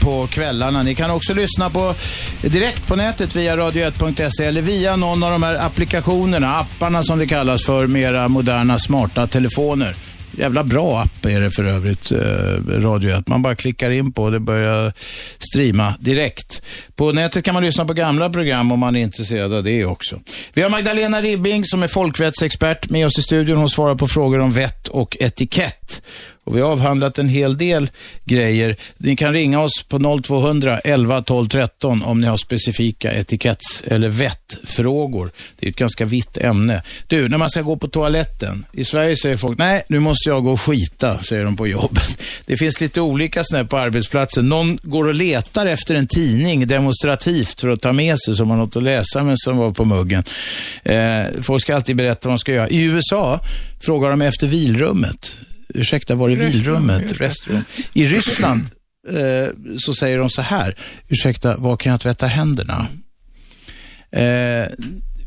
på kvällarna. Ni kan också lyssna på direkt på nätet via radio1.se eller via någon av de här applikationerna, apparna som det kallas för, med era moderna smarta telefoner. Jävla bra app är det för övrigt, eh, Radio 1. Man bara klickar in på och det börjar streama direkt. På nätet kan man lyssna på gamla program om man är intresserad av det också. Vi har Magdalena Ribbing som är folkvettsexpert med oss i studion. Hon svarar på frågor om vett och etikett. Och vi har avhandlat en hel del grejer. Ni kan ringa oss på 0200 11 12 13 om ni har specifika etiketts eller vettfrågor. Det är ett ganska vitt ämne. Du, när man ska gå på toaletten. I Sverige säger folk, nej, nu måste jag gå och skita, säger de på jobbet. <laughs> Det finns lite olika sådana på arbetsplatsen. Någon går och letar efter en tidning demonstrativt för att ta med sig så man har något att läsa men som var på muggen. Eh, folk ska alltid berätta vad de ska göra. I USA frågar de efter vilrummet. Ursäkta, var är vilrummet? Restaurang. I Ryssland eh, så säger de så här. Ursäkta, var kan jag tvätta händerna? Eh,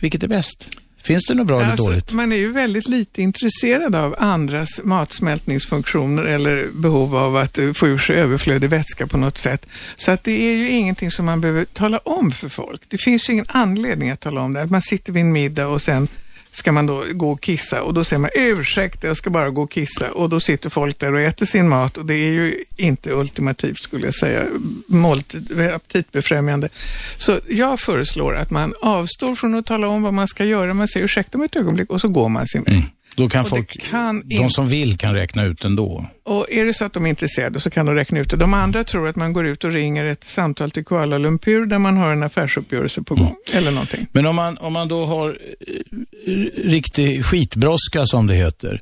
vilket är bäst? Finns det något bra eller Alltså, dåligt? man är ju väldigt lite intresserad av andras matsmältningsfunktioner eller behov av att eh, få ur sig överflödig vätska på något sätt. Så att det är ju ingenting som man behöver tala om för folk. Det finns ju ingen anledning att tala om det. Att man sitter vid en middag och sen ska man då gå och kissa och då säger man ursäkta, jag ska bara gå och kissa och då sitter folk där och äter sin mat och det är ju inte ultimativt skulle jag säga måltid, aptitbefrämjande. Så jag föreslår att man avstår från att tala om vad man ska göra. Man säger ursäkta mig ett ögonblick och så går man sin väg. Mm. Då kan och folk, kan de som vill kan räkna ut ändå. Och är det så att de är intresserade så kan de räkna ut det. De andra tror att man går ut och ringer ett samtal till Kuala Lumpur där man har en affärsuppgörelse på gång eller någonting. Men om man, om man då har eh, riktig skitbrådska som det heter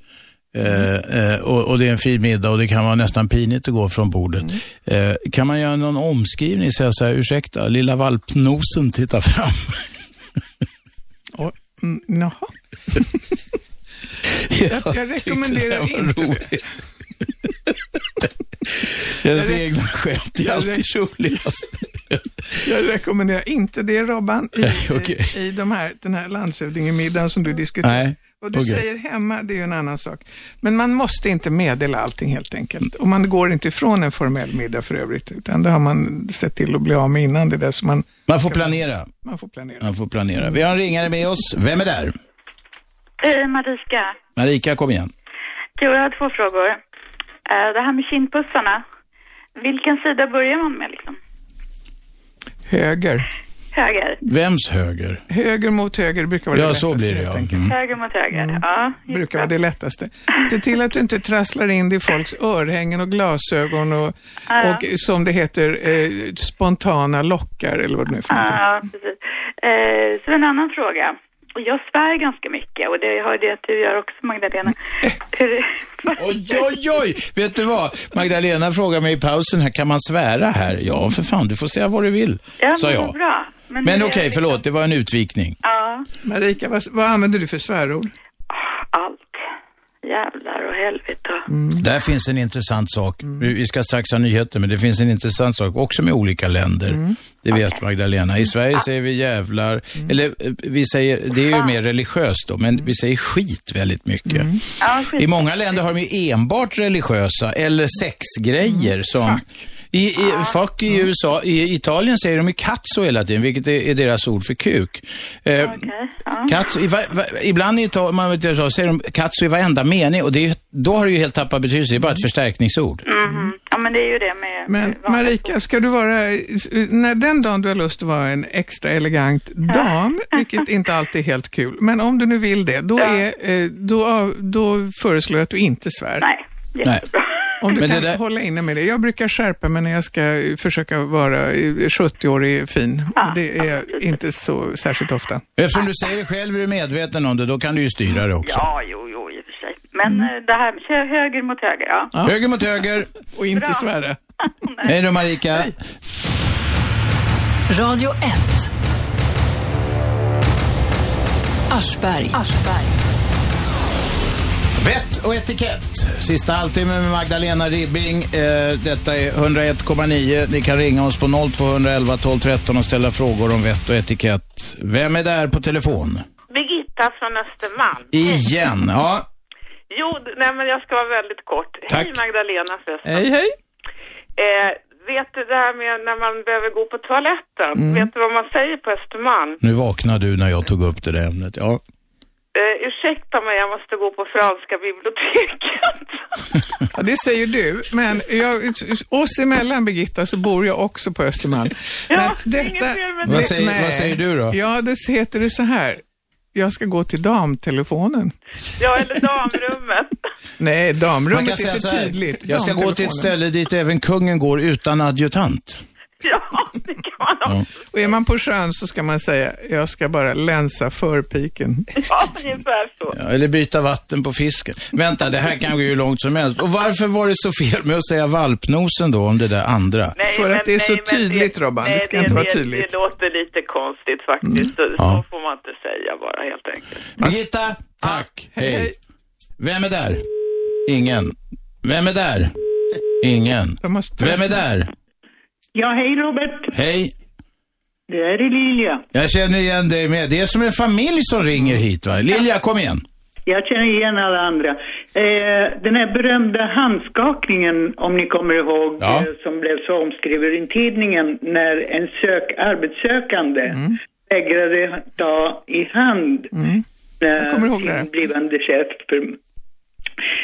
eh, eh, och, och det är en fin middag och det kan vara nästan pinigt att gå från bordet. Eh, kan man göra någon omskrivning, säga så här, ursäkta, lilla valpnosen tittar fram. <laughs> Och, mm, jaha. <laughs> jag, jag rekommenderar inte det. Ens Jag- egna skämt är jag- alltid roligast. Jag rekommenderar inte det Robban i, Okej. i, i de här, den här landshövdingemiddagen som du diskuterar. Nej, Vad du okej. säger hemma, det är ju en annan sak. Men man måste inte meddela allting helt enkelt. Och man går inte ifrån en formell middag för övrigt, utan det har man sett till att bli av med innan det där. Så man, Man får planera. man får planera. Man får planera. Vi har en ringare med oss. Vem är där? Eh, Marika. Marika, kom igen. Jo, jag har två frågor. Eh, det här med kindpussarna. Vilken sida börjar man med liksom? Höger. Höger? Vems höger? Höger mot höger brukar vara Ja, det så lättaste blir det, ja. Mm. Höger mot höger, ja. Det brukar vara det lättaste. Se till att du inte trasslar in det i folks örhängen och glasögon och, Ja, ja. och som det heter, eh, spontana lockar eller vad det nu är för någonting. Ja, precis. Eh, så en annan fråga. Jag svär ganska mycket och det hörde jag att du gör också Magdalena. <laughs> Oj, oj, oj! Vet du vad? Magdalena frågade mig i pausen här, kan man svära här? Ja, för fan, du får säga vad du vill, ja, sa men jag. bra. Men, Men okej, det förlåt, det var en utvikning. Ja, Marika, vad, vad använder du för svärord? Helvete. Där finns en intressant sak. Vi ska strax ha nyheter, men det finns en intressant sak också med olika länder. Det vet Magdalena. I Sverige säger vi jävlar, eller eh, vi säger, det är ju mer religiöst då, men vi säger skit väldigt mycket. Ja, skit. I många länder har de ju enbart religiösa eller sexgrejer som, I, i, Folk i USA, i Italien säger de ju cazzo hela tiden, vilket är, är deras ord för kuk. Eh, Cazzo, i, va, va, ibland i Italien, man vet, inte, säger de cazzo i varenda mening och det är, då har det ju helt tappat betydelse, det är bara ett förstärkningsord. Mhm. Ja, men det är ju det med... Men Marika, ska du vara, när den dagen du har lust att vara en extra elegant dam, vilket inte alltid är helt kul, men om du nu vill det, då, är, eh, då, då föreslår jag att du inte svär. Nej. Nej. Om du Men kan där- hålla inne med det. Jag brukar skärpa mig när jag ska försöka vara eh, 70-årig fin. det är inte så särskilt ofta. Eftersom du säger det själv är du medveten om det, då kan du ju styra det också. Ja, jo, jo, i och för sig. Men eh, det här, kör höger mot höger, ja. Höger mot höger. Och inte Bra. svära. <laughs> Hej då Marika. Radio 1. Aschberg. Vett och etikett. Sista halvtimmen med Magdalena Ribbing. Eh, detta är 101,9. Ni kan ringa oss på 0211 12 13 och ställa frågor om vett och etikett. Vem är där på telefon? Birgitta från Östermalm. Igen. Ja, Jo, nej men jag ska vara väldigt kort. Tack. Hej Magdalena förresten. Hej, hej. Eh, vet du det här med när man behöver gå på toaletten? Mm. Vet du vad man säger på Östermalm? nu vaknar du när jag tog upp det där ämnet. Ja. Eh, ursäkta mig, jag måste gå på franska biblioteket. <laughs> Ja, det säger du, men jag, oss emellan Birgitta så bor jag också på Östermalm. Men detta, Vad säger- vad säger du då? Ja, det heter det så här. Jag ska gå till damtelefonen. ja, eller damrummet. <laughs> Nej, damrummet är så så här, tydligt. jag ska gå till ett ställe dit även kungen går utan adjutant. <laughs> Ja, det kan man Ja. Och är man på sjön så ska man säga, jag ska bara länsa förpiken. Ja, ungefär så. Ja, eller byta vatten på fisken. Vänta, det här kan gå hur långt som helst. Och varför var det så fel med att säga valpnosen då om det där andra? Nej, För men- att det är så nej, tydligt, Robban. Det nej, ska inte vara det, tydligt. Det låter lite konstigt faktiskt. Så, Ja. så får man inte säga bara helt enkelt. Birgitta, tack. Hej. Vem är där? Ingen. Vem är där? Ingen. Vem är där? Ja, hej Robert. Hej. Det här är Lilja. Jag känner igen dig med. Det är som en familj som ringer hit va? Lilja, kom igen. Jag känner igen alla andra. Eh, den här berömda handskakningen, om ni kommer ihåg, Ja. eh, som blev så omskriven i tidningen när en sök, arbetssökande Mm. vägrade ta i hand Jag kommer ihåg sin det. blivande chef. För, Eh,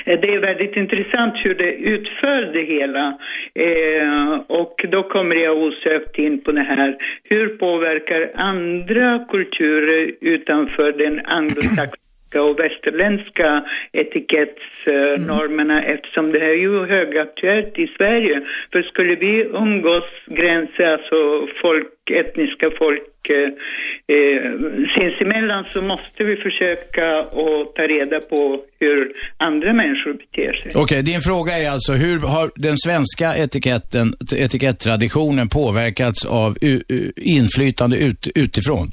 Det är väldigt intressant hur det utför det hela. Eh, och då kommer jag osökt in på det här. Hur påverkar andra kulturer utanför den <clears throat> anglosaxiska och västerländska etikettsnormerna eftersom det här är ju högaktuellt i Sverige. För skulle vi umgås gränser, alltså folk, etniska folk eh, eh, sinsemellan så måste vi försöka att ta reda på hur andra människor beter sig. Okej, din fråga är alltså hur har den svenska etiketten, etikettraditionen påverkats av inflytande ut, utifrån?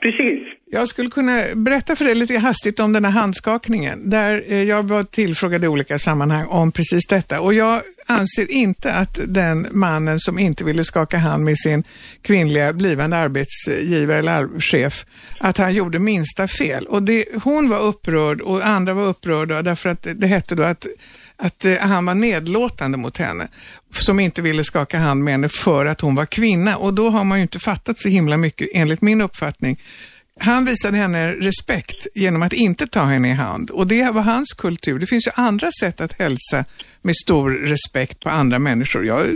Precis. Jag skulle kunna berätta för dig lite hastigt om den här handskakningen, där eh, jag var tillfrågad i olika sammanhang om precis detta. Och jag anser inte att den mannen som inte ville skaka hand med sin kvinnliga blivande arbetsgivare eller chef, att han gjorde minsta fel. Och det, hon var upprörd och andra var upprörda därför att det, hette då att att eh, han var nedlåtande mot henne, som inte ville skaka hand med henne för att hon var kvinna. Och då har man ju inte fattat så himla mycket, enligt min uppfattning. Han visade henne respekt genom att inte ta henne i hand och det var hans kultur. Det finns ju andra sätt att hälsa med stor respekt på andra människor. Jag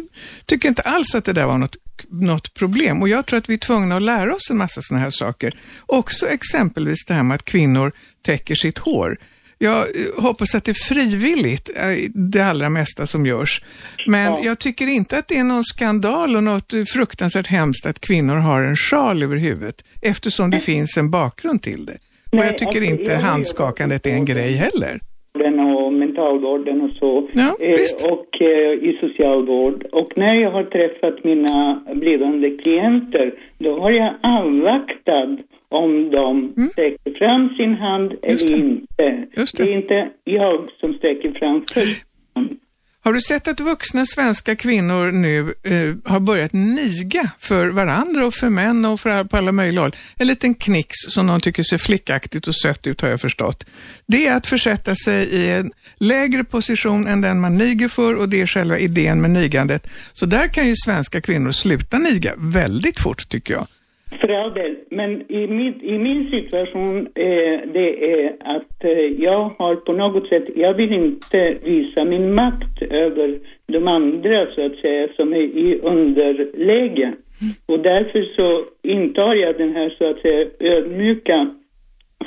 tycker inte alls att det där var något, något problem och jag tror att vi är tvungna att lära oss en massa sådana här saker. Också exempelvis det här med att kvinnor täcker sitt hår. Jag eh, hoppas att det är frivilligt, eh, det allra mesta som görs. Men jag tycker inte att det är någon skandal och något fruktansvärt hemskt att kvinnor har en sjal över huvudet, eftersom det finns en bakgrund till det. Och Nej, jag tycker alltså, inte jag handskakandet är en grej heller. och mentalvården och så. Ja, eh, och eh, i socialvård. Och när jag har träffat mina blivande klienter, då har jag avvaktat om de Mm. sträcker fram sin hand eller inte. Det. är inte jag som sträcker fram först. Har du sett att vuxna svenska kvinnor nu eh, har börjat niga för varandra och för män och för på alla möjliga håll? En liten knix som de tycker ser flickaktigt och sött ut har jag förstått. Det är att försätta sig i en lägre position än den man niger för och det är själva idén med nigandet. Så där kan ju svenska kvinnor sluta niga väldigt fort tycker jag. För all del, men i, mitt, i min situation eh, det är att eh, jag har på något sätt, jag vill inte visa min makt över de andra så att säga som är i underläge. Och därför så intar jag den här så att säga ödmjuka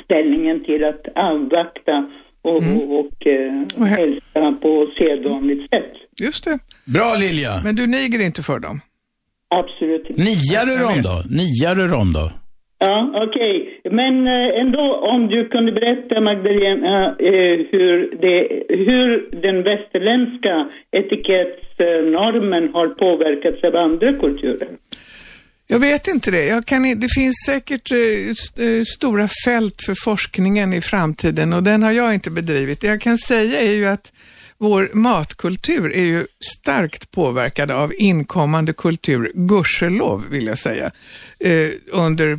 ställningen till att avvakta och, Mm. och, och eh, hälsa på sedvanligt sätt. Just det. Bra Lilja. Men du niger inte för dem? Absolut inte. Niar du dem då? Niar du dem då? Ja, okej. Men eh, ändå om du kunde berätta Magdalena eh, hur, det, hur den västerländska etikettsnormen har påverkats av andra kulturer. Jag vet inte det. Jag kan, det finns säkert eh, st- eh, stora fält för forskningen i framtiden och den har jag inte bedrivit. Det jag kan säga är ju att vår matkultur är ju starkt påverkad av inkommande kultur, gudskelov vill jag säga, eh, under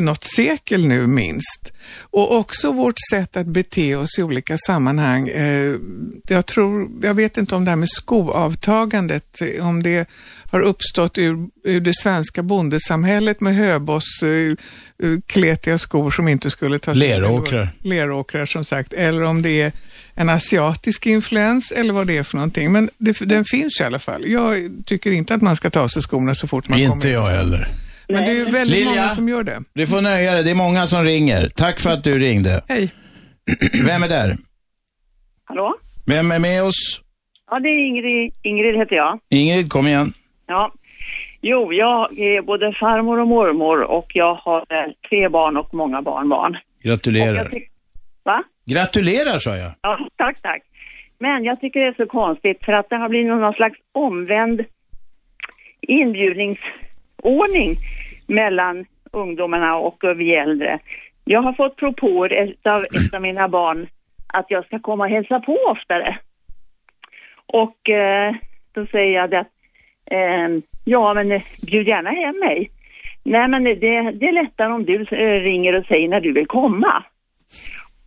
något sekel nu minst. Och också vårt sätt att bete oss i olika sammanhang. Eh, jag tror, jag vet inte om det här med skoavtagandet, eh, om det har uppstått ur, ur det svenska bondesamhället med höboss, eh, kletiga skor som inte skulle tas Leråkrar. Leråkrar som sagt, eller om det är en asiatisk influens eller vad det är för någonting. Men det, den finns i alla fall. Jag tycker inte att man ska ta av sig skorna så fort man kommer Inte jag heller. Men det är ju väldigt Lilja. många som gör det. Du får nöja dig, det är många som ringer. Tack för att du ringde. Hej. <clears throat> Vem är där? Hallå? Vem är med oss? Ja, det är Ingrid. Ingrid heter jag. Ingrid, kom igen. Ja. Jo, jag är både farmor och mormor och jag har eh, tre barn och många barnbarn. Gratulerar. Va? Gratulerar sa jag. Ja, tack, tack. Men jag tycker det är så konstigt för att det har blivit någon slags omvänd inbjudningsordning mellan ungdomarna och vi äldre. Jag har fått propåer av ett av mina barn att jag ska komma och hälsa på oftare. Och eh, då säger jag det att eh, ja men eh, bjud gärna hem mig. Nej men eh, det, det är lättare om du eh, ringer och säger när du vill komma.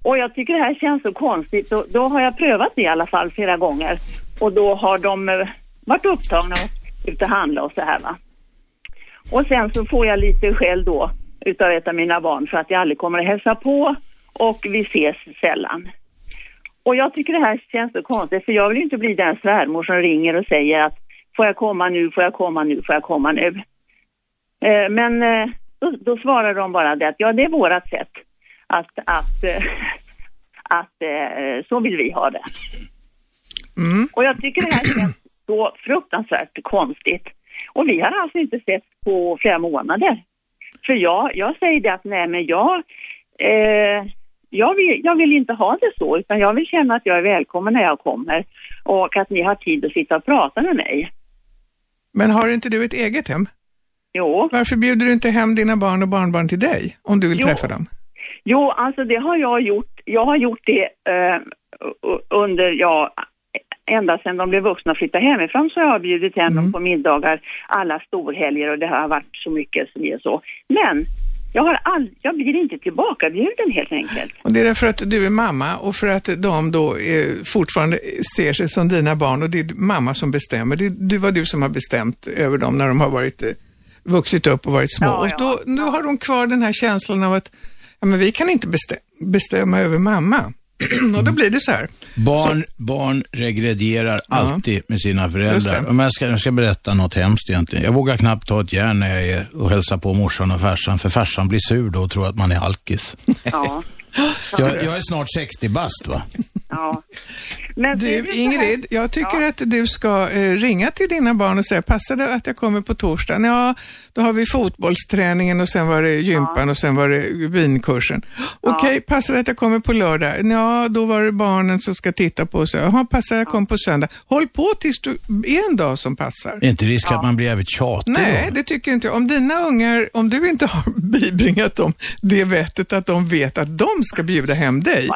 Och jag tycker det här känns så konstigt och då har jag prövat det i alla fall flera gånger. Och då har de eh, varit upptagna och ute och handla och så här va. Och sen så får jag lite skäll då utav ett av mina barn för att jag aldrig kommer att hälsa på och vi ses sällan. Och jag tycker det här känns så konstigt för jag vill ju inte bli den svärmor som ringer och säger att får jag komma nu, får jag komma nu, får jag komma nu. Eh, men eh, då, då svarar de bara det att ja det är vårat sätt att, att, eh, <laughs> att eh, så vill vi ha det. Och jag tycker det här känns så fruktansvärt konstigt. Och vi har alltså inte sett på flera månader. För jag, jag säger det att nej men jag, eh, jag, vill, jag vill inte ha det så utan jag vill känna att jag är välkommen när jag kommer och att ni har tid att sitta och prata med mig. Men har inte du ett eget hem? Jo. Varför bjuder du inte hem dina barn och barnbarn till dig om du vill Jo. träffa dem? Jo, alltså det har jag gjort. Jag har gjort det eh, under, ja, ända sedan de blev vuxna och flyttade hemifrån så har jag bjudit hem dem på middagar alla storhelger och det har varit så mycket som är så. Men jag, har all, jag blir inte tillbakabjuden helt enkelt. Och det är därför att du är mamma och för att de då eh, fortfarande ser sig som dina barn och det är mamma som bestämmer. Det, det var du som har bestämt över dem när de har varit, eh, vuxit upp och varit små. och då, då har de kvar den här känslan av att ja, men vi kan inte bestäm- bestämma över mamma. <clears throat> och då blir det så här. Barn, barn regredierar alltid med sina föräldrar. Om jag, ska, jag ska berätta något hemskt egentligen. Jag vågar knappt ta ett järn när jag är och hälsar på morsan och farsan, för farsan blir sur då och tror att man är alkis. Ja. <laughs> jag, jag är snart 60 bast va? ja. Men du, Ingrid, jag tycker att du ska eh, ringa till dina barn och säga, passar det att jag kommer på torsdagen? Ja, då har vi fotbollsträningen och sen var det gympan och sen var det vinkursen. Okej, passar det att jag kommer på lördag? Ja, då var det barnen som ska titta på sig. Jaha, passar det att jag kommer på söndag? Håll på tills du är en dag som passar. Är inte risk att man blir jävligt tjatig Nej, det tycker inte jag. Om dina ungar, om du inte har <laughs> bibringat dem det vettet att de vet att de ska bjuda hem dig.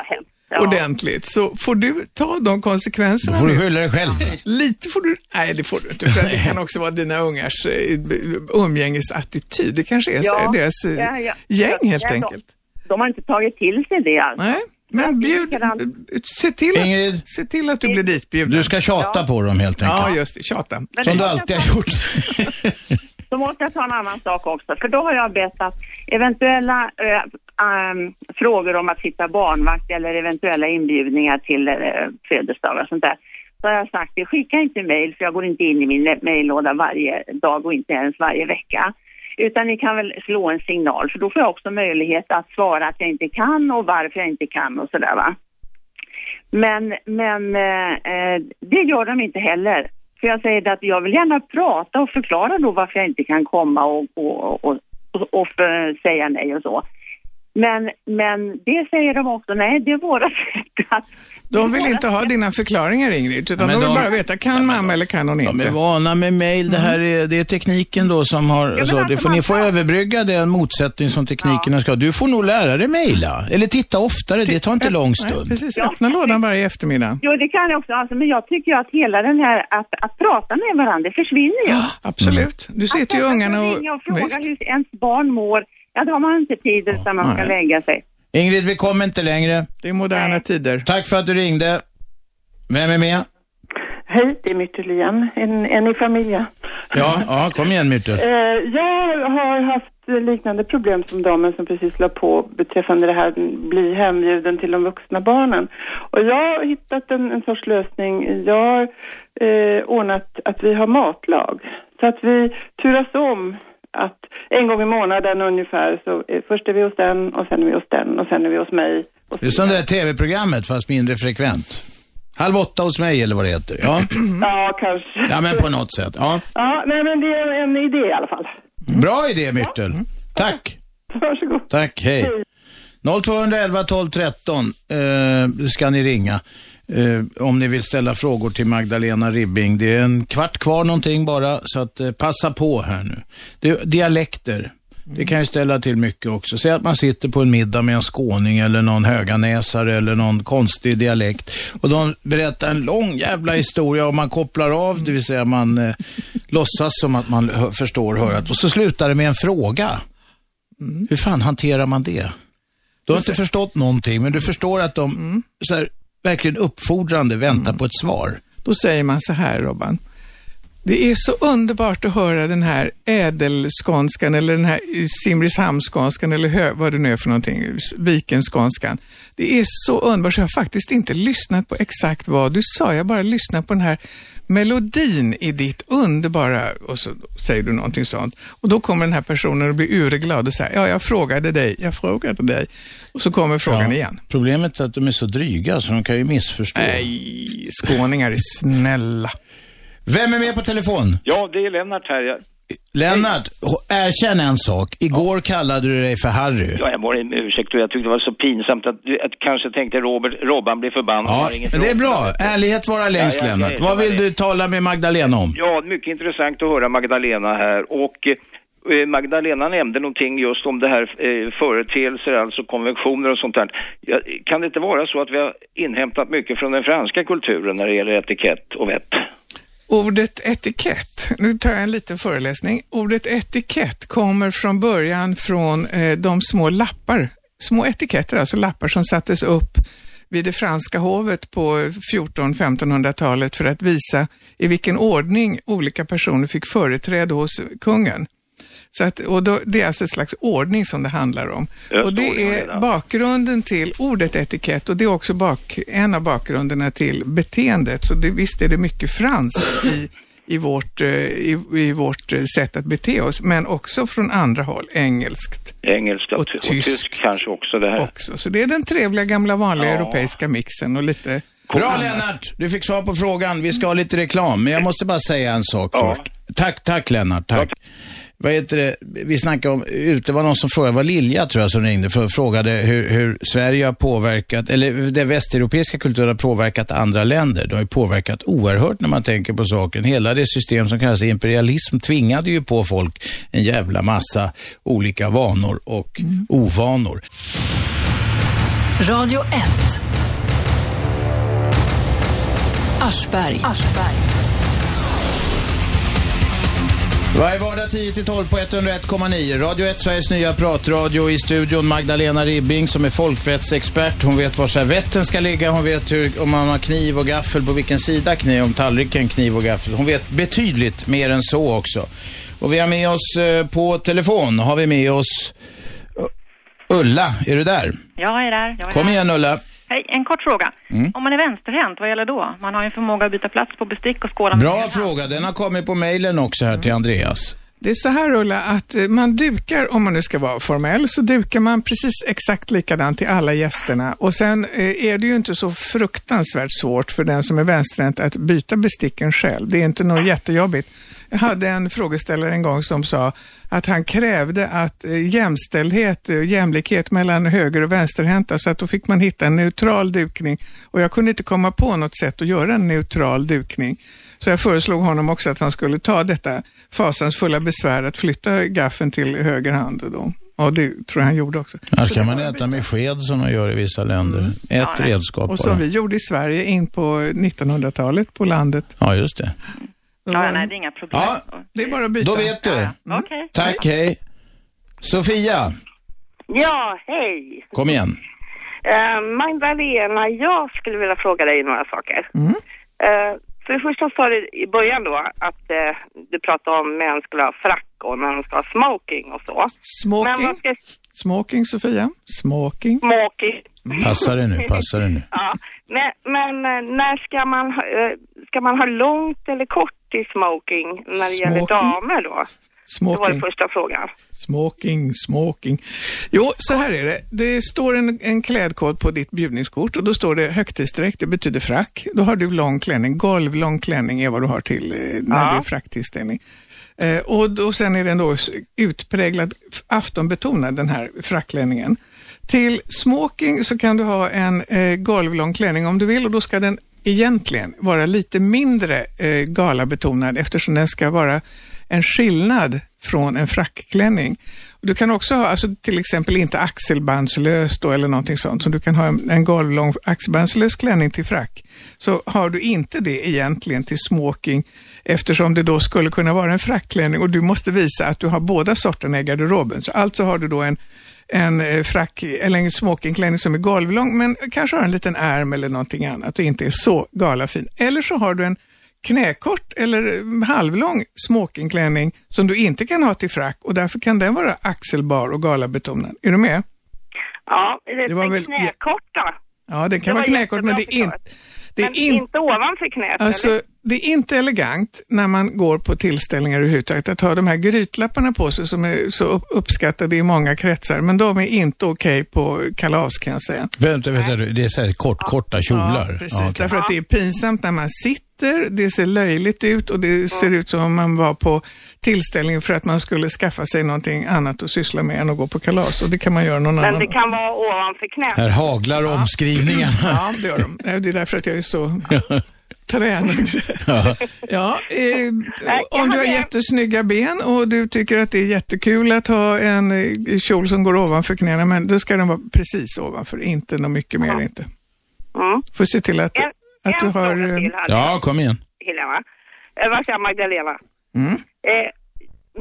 Ja. ordentligt så får du ta de konsekvenserna. Då får du skylla dig själv. Lite får du, nej det får du inte, för det kan också vara dina ungars eh, umgängesattityd. Det kanske är så, Ja, deras eh, ja, ja. gäng helt Ja, de- enkelt. De har inte tagit till sig det alltså. Nej, men bjud, se till, att, se till att du blir ditbjuden. Du ska tjata på dem helt enkelt. Ja, just det, tjata. Som du alltid har gjort. <laughs> Så måste jag ta en annan sak också, för då har jag bett att eventuella äh, äh, frågor om att sitta barnvakt eller eventuella inbjudningar till eh, äh, födelsedagar och sånt där. Så har jag sagt, det skicka inte mejl för jag går inte in i min mejllåda varje dag och inte ens varje vecka. Utan ni kan väl slå en signal, för då får jag också möjlighet att svara att jag inte kan och varför jag inte kan och sådär va. Men, men eh, eh, det gör de inte heller. För jag säger att jag vill gärna prata och förklara då varför jag inte kan komma och, och, och, och, och för- säga nej och så. Men, men det säger de också, nej det är våra sätt att... De vill inte ha dina förklaringar Ingrid, utan Men de vill de- bara veta, kan mamma eller kan hon De inte? är vana med mail. Det här är, det är tekniken då som har... Alltså, det alltså, får, ni får överbrygga den motsättning som teknikerna ska ha. Du får nog lära dig mejla. Eller titta oftare, det tar inte lång Nej, stund. precis, öppna lådan varje eftermiddag. Jo, det kan jag också, alltså, men jag tycker att hela den här, att, att prata med varandra, det försvinner ju. Absolut. Du sitter ju Att ungarna och... ringa och fråga hur ens barn mår, ja då har man inte tid utan man ska nej. lägga sig. Ingrid, vi kommer inte längre. Det är moderna tider. Tack för att du ringde. Vem är med? Hej, det är Myrtel igen, en, en i familjen. Ja, ja kom igen Myrtle. <laughs> Eh, jag har haft liknande problem som damen som precis la på beträffande det här bli hembjuden till de vuxna barnen. Och jag har hittat en, en sorts lösning. Jag har eh, ordnat att vi har matlag. Så att vi turas om att en gång i månaden ungefär så först är vi hos den och sen är vi hos den och sen är vi hos mig. Det är som det där tv-programmet fast mindre frekvent. Halv åtta hos mig eller vad det heter. Ja, <clears throat> Ja, kanske. ja men på något sätt. Ja. Ja, nej men det är en idé i alla fall. Bra idé Myrtle. Tack. <laughs> Varsågod. Tack, hej. 0211 12 13 eh, ska ni ringa. Eh, om ni vill ställa frågor till Magdalena Ribbing. Det är en kvart kvar någonting bara, så att eh, passa på här nu. Det, dialekter, det kan ju ställa till mycket också. Säg att man sitter på en middag med en skåning eller någon höganäsare eller någon konstig dialekt och de berättar en lång jävla historia och man kopplar av, det vill säga man eh, låtsas som att man hö- förstår hörat och så slutar det med en fråga. Hur fan hanterar man det? Du har inte förstått någonting, men du förstår att de så här, verkligen uppfordrande väntar på ett svar. Då säger man så här, Robban. Det är så underbart att höra den här ädelskånskan eller den här Simrishamnskånskan eller hö, vad det nu är för någonting, Vikenskånskan. Det är så underbart så jag har faktiskt inte lyssnat på exakt vad du sa. Jag bara lyssnat på den här melodin i ditt underbara, och så säger du någonting sånt. Och då kommer den här personen och blir urglad och säger, ja, jag frågade dig, jag frågade dig. Och så kommer frågan Ja. igen. Problemet är att de är så dryga så de kan ju missförstå. Nej, skåningar är snälla. Vem är med på telefon? Ja, det är Lennart här. Jag, Lennart, erkänn en sak. Igår kallade du dig för Harry. ja, jag ber om ursäkt och jag tyckte det var så pinsamt att, att kanske tänkte Robert, Robban blir förbannad. Ja, men det är bra. Ärlighet vara längst, Ja, ja, Lennart. Vad vill du tala med Magdalena om? Ja, mycket intressant att höra Magdalena här. Och eh, Magdalena nämnde någonting just om det här eh, företeelser, alltså konventioner och sånt där. Ja, kan det inte vara så att vi har inhämtat mycket från den franska kulturen när det gäller etikett och vett? Ordet etikett, nu tar jag en liten föreläsning. Ordet etikett kommer från början från eh, de små lappar, små etiketter, alltså lappar som sattes upp vid det franska hovet på 1400-1500-talet för att visa i vilken ordning olika personer fick företräde hos kungen. Så att, och då, det är alltså ett slags ordning som det handlar om. Just och det är ja. bakgrunden till ordet etikett och det är också bak, en av bakgrunderna till beteendet. Så det, visst är det mycket franskt i, i, vårt, eh, i, i vårt sätt att bete oss, men också från andra håll, engelskt. Engelska och, Och ty- och tysk. tysk kanske också det här. Också. Så det är den trevliga gamla vanliga Ja. europeiska mixen och lite Bra Lennart, du fick svar på frågan. Vi ska ha lite reklam, men jag måste bara säga en sak först. Tack, tack Lennart, tack. Vad heter det, vi snackade om, det var någon som frågade, var Lilja tror jag som ringde, för frågade hur, hur Sverige har påverkat, eller den västeuropeiska kulturen har påverkat andra länder. De har ju påverkat oerhört när man tänker på saken. Hela det system som kallas imperialism tvingade ju på folk en jävla massa olika vanor och ovanor. Radio 1. Aschberg. Varje vardag 10-12 på 101,9. Radio 1, Sveriges nya pratradio. I studion Magdalena Ribbing som är folkrättsexpert. Hon vet var servetten ska ligga. Hon vet hur, om man har kniv och gaffel, på vilken sida kniv, om tallriken, kniv och gaffel. Hon vet betydligt mer än så också. Och vi har med oss eh, på telefon, har vi med oss Ulla. Är du där? Jag är där. Jag är Kom igen Ulla. Hej, en kort fråga. Mm. Om man är vänsterhänt, vad gäller då? Man har ju en förmåga att byta plats på bestick och skåla med Bra fråga. Den har kommit på mejlen också här till Andreas. Det är så här Ulla, att eh, man dukar, om man nu ska vara formell, så dukar man precis exakt likadant till alla gästerna. Och sen eh, är det ju inte så fruktansvärt svårt för den som är vänsterhänt att byta besticken själv. Det är inte något jättejobbigt. Jag hade en frågeställare en gång som sa att han krävde att eh, jämställdhet och jämlikhet mellan höger och vänsterhänta, så att då fick man hitta en neutral dukning. Och jag kunde inte komma på något sätt att göra en neutral dukning. Så jag föreslog honom också att han skulle ta detta fasansfulla besvär att flytta gaffeln till höger hand. Då. Och det tror jag han gjorde också. Annars kan man äta med sked som de gör i vissa länder. Ett redskap Och som bara. vi gjorde i Sverige in på 1900-talet på landet. Ja, just det. Ja, nej, det är inga problem. Ja, det är bara att byta. Då vet du. Okej. Tack, hej. Sofia, Ja, hej. kom igen. Uh, Magdalena, jag skulle vilja fråga dig några saker. Mm. Eh, för det första sa du i början då att eh, du pratade om män skulle ha frack och när de ska ha smoking och så. Men Smoking. ska... Smoking, Sofia. Smoking. Smoking. Passa dig nu, passa dig nu. <laughs> ja, men, men eh, när ska man, ha, eh, ska man ha långt eller kort i smoking när det gäller Smoking? damer då? Det var Smoking. den första frågan. Smoking, smoking. Jo, så här är det. Det står en, en klädkod på ditt bjudningskort och då står det högtidsdräkt, det betyder frack. Då har du lång klänning, golvlång klänning är vad du har till eh, när Ja. det är fracktillställning. Eh, och då, sen är den då utpräglad aftonbetonad, den här frackklänningen. Till smoking så kan du ha en eh, golvlång klänning om du vill och då ska den egentligen vara lite mindre eh, galabetonad eftersom den ska vara en skillnad från en frackklänning. Du kan också ha, alltså till exempel inte axelbandslös då eller någonting sånt, så du kan ha en, en golvlång axelbandslös klänning till frack. Så har du inte det egentligen till smoking eftersom det då skulle kunna vara en frackklänning och du måste visa att du har båda sorterna i garderoben. Så alltså har du då en en eh, frack eller en smokingklänning som är golvlång men kanske har en liten ärm eller någonting annat och inte är så galafin. Eller så har du en knäkort eller halvlång smokingklänning som du inte kan ha till frack och därför kan den vara axelbar och galabetonad. Är du med? Ja, det, Det var väl- knäkorta. Ja, den kan Det vara var knäkort men det är inte... Det är Men in- inte ovanför knät Alltså, eller? Det är inte elegant när man går på tillställningar överhuvudtaget att ha de här grytlapparna på sig som är så upp- uppskattade i många kretsar, men de är inte okej på kalas kan jag säga. Vänta, vänta, du, det är så här kort, korta kjolar. Ja, precis. Ja, okej. Därför att det är pinsamt när man sitter, det ser löjligt ut och det ser ut som om man var på tillställning för att man skulle skaffa sig någonting annat att syssla med än att gå på kalas och det kan man göra någon Men annan det kan vara ovanför knät. Här haglar omskrivningarna. Ja, det gör de. Det är därför att jag är så tränad. Ja. <laughs> Ja, eh, om du har jättesnygga ben och du tycker att det är jättekul att ha en eh, kjol som går ovanför knäna, men då ska den vara precis ovanför, inte något mycket mer inte. Mm. Får se till att, att du en har... fråga eh, till Ja, kom igen. Helena. Eh, vad säger Magdalena? Mm. Eh,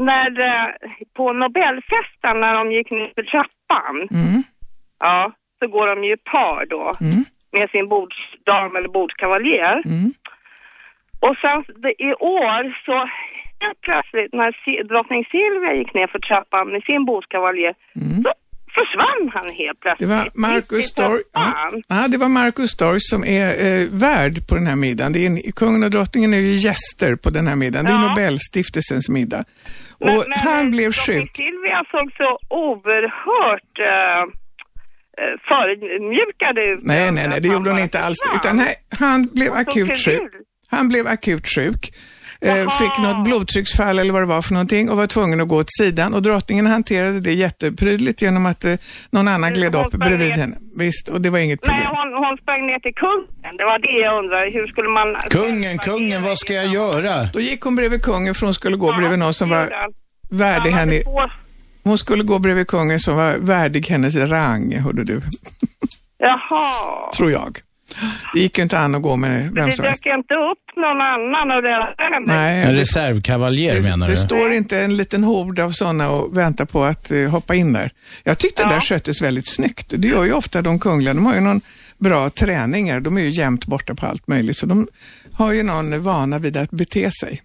när, eh, på Nobelfesten när de gick ner för trappan, Mm. ja, så går de ju par då Mm. med sin bordsdam eller bordskavaljer. Mm. Och sen det, i år så helt plötsligt när drottning Silvia gick ner för trappan med sin bordskavaljer så försvann han helt Mm. Det plötsligt. var Marcus Storch, ja, ja, det var Marcus Storch som är eh, värd på den här middagen. Det är en, kungen och drottningen är ju gäster på den här middagen. Det är Ja. Nobelstiftelsens middag. Och Men- men, han blev sjuk. Silvia såg så oerhört eh, eh, förödmjukad ut. Nej, nej, nej, det gjorde hon inte alls. Utan nej, han blev akut sjuk. Han blev akut sjuk. Eh, fick något blodtrycksfall eller vad det var för någonting och var tvungen att gå åt sidan. Och drottningen hanterade det jätteprydligt genom att eh, någon annan gled upp bredvid ner- henne. Visst, och det var inget Nej, problem. hon, hon sprang ner till kungen. Det var det jag undrade. Hur skulle man... Kungen, kungen, vad ska jag göra? Då gick hon bredvid kungen för hon skulle gå bredvid någon som var värdig Han henne. två- Hon skulle gå bredvid kungen som var värdig hennes rang, hörde du. Jaha. Tror jag. Det gick ju inte an att gå med vem Det som helst. dök inte upp någon annan räddade henne. Nej, En det- reservkavaljer menar Det du? står inte en liten hord av sådana och väntar på att eh, hoppa in där. Jag tyckte det där sköttes väldigt snyggt. Det gör ju ofta de kungliga. De har ju någon bra träningar. De är ju jämt borta på allt möjligt. Så de har ju någon vana vid att bete sig.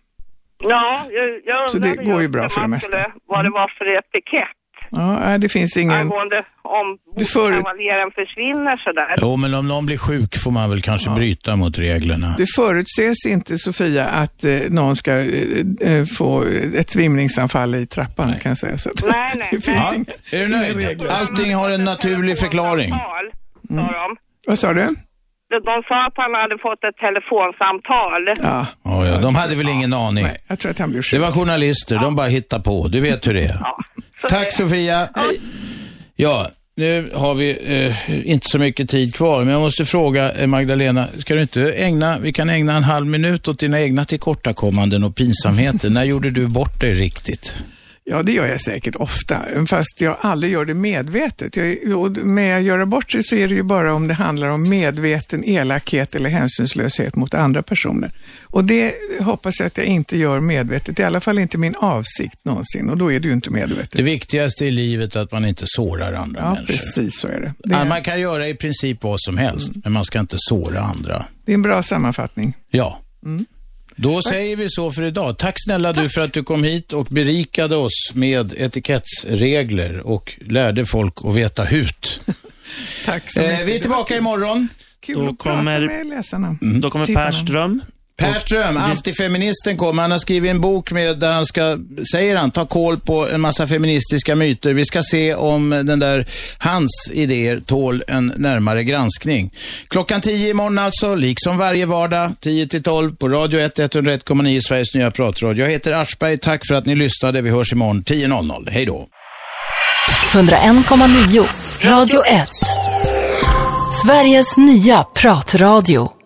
Ja, jag, jag Så det går ju bra för det mesta. Skulle, vad det var för etikett Ja, nej, det finns ingen... angående om får- bokavaljeren försvinner sådär. Jo, men om någon blir sjuk får man väl kanske bryta mot reglerna. Det förutses inte, Sofia, att eh, någon ska eh, eh, få ett svimningsanfall i trappan, kan jag säga. Så att, Nej, nej, <laughs> det finns Ja. inga, Är du nöjd? Allting har en naturlig förklaring. De. Vad sa du? De, sa att han hade fått ett telefonsamtal. Ja. Ja, ja, de hade väl ingen aning. Jag tror att han blev Det var journalister, de bara hittar på. Du vet hur det är. Tack Sofia. Ja, nu har vi eh, inte så mycket tid kvar, men jag måste fråga eh, Magdalena, ska du inte ägna, vi kan ägna en halv minut åt dina egna tillkortakommanden och pinsamheter. När gjorde du bort dig riktigt? Ja, det gör jag säkert ofta, fast jag aldrig gör det medvetet. Jag, och med att göra bort sig så är det ju bara om det handlar om medveten elakhet eller hänsynslöshet mot andra personer. Och det hoppas jag att jag inte gör medvetet, i alla fall inte min avsikt någonsin, och då är det ju inte medvetet. Det viktigaste i livet är att man inte sårar andra Ja, människor. precis så är det. Det Ja, är, Man kan göra i princip vad som helst, men man ska inte såra andra. det är en bra sammanfattning. Ja. Då säger vi så för idag. Tack snälla du för att du kom hit och berikade oss med etikettsregler och lärde folk att veta hut. <laughs> Tack så Eh, mycket. vi är tillbaka imorgon. Kul Då att prata kommer- med läsarna. Då kommer. Per Ström. Per Ström, antifeministen kommer. Han har skrivit en bok med, där han ska, säger han, ta koll på en massa feministiska myter. Vi ska se om den där, hans idéer tål en närmare granskning. Klockan 10 imorgon alltså, liksom varje vardag, 10 till 12 på Radio 1, 101,9 Sveriges nya pratradio. Jag heter Aschberg, tack för att ni lyssnade. Vi hörs imorgon 10.00. Hej då. 101,9 Radio 1. Sveriges nya pratradio.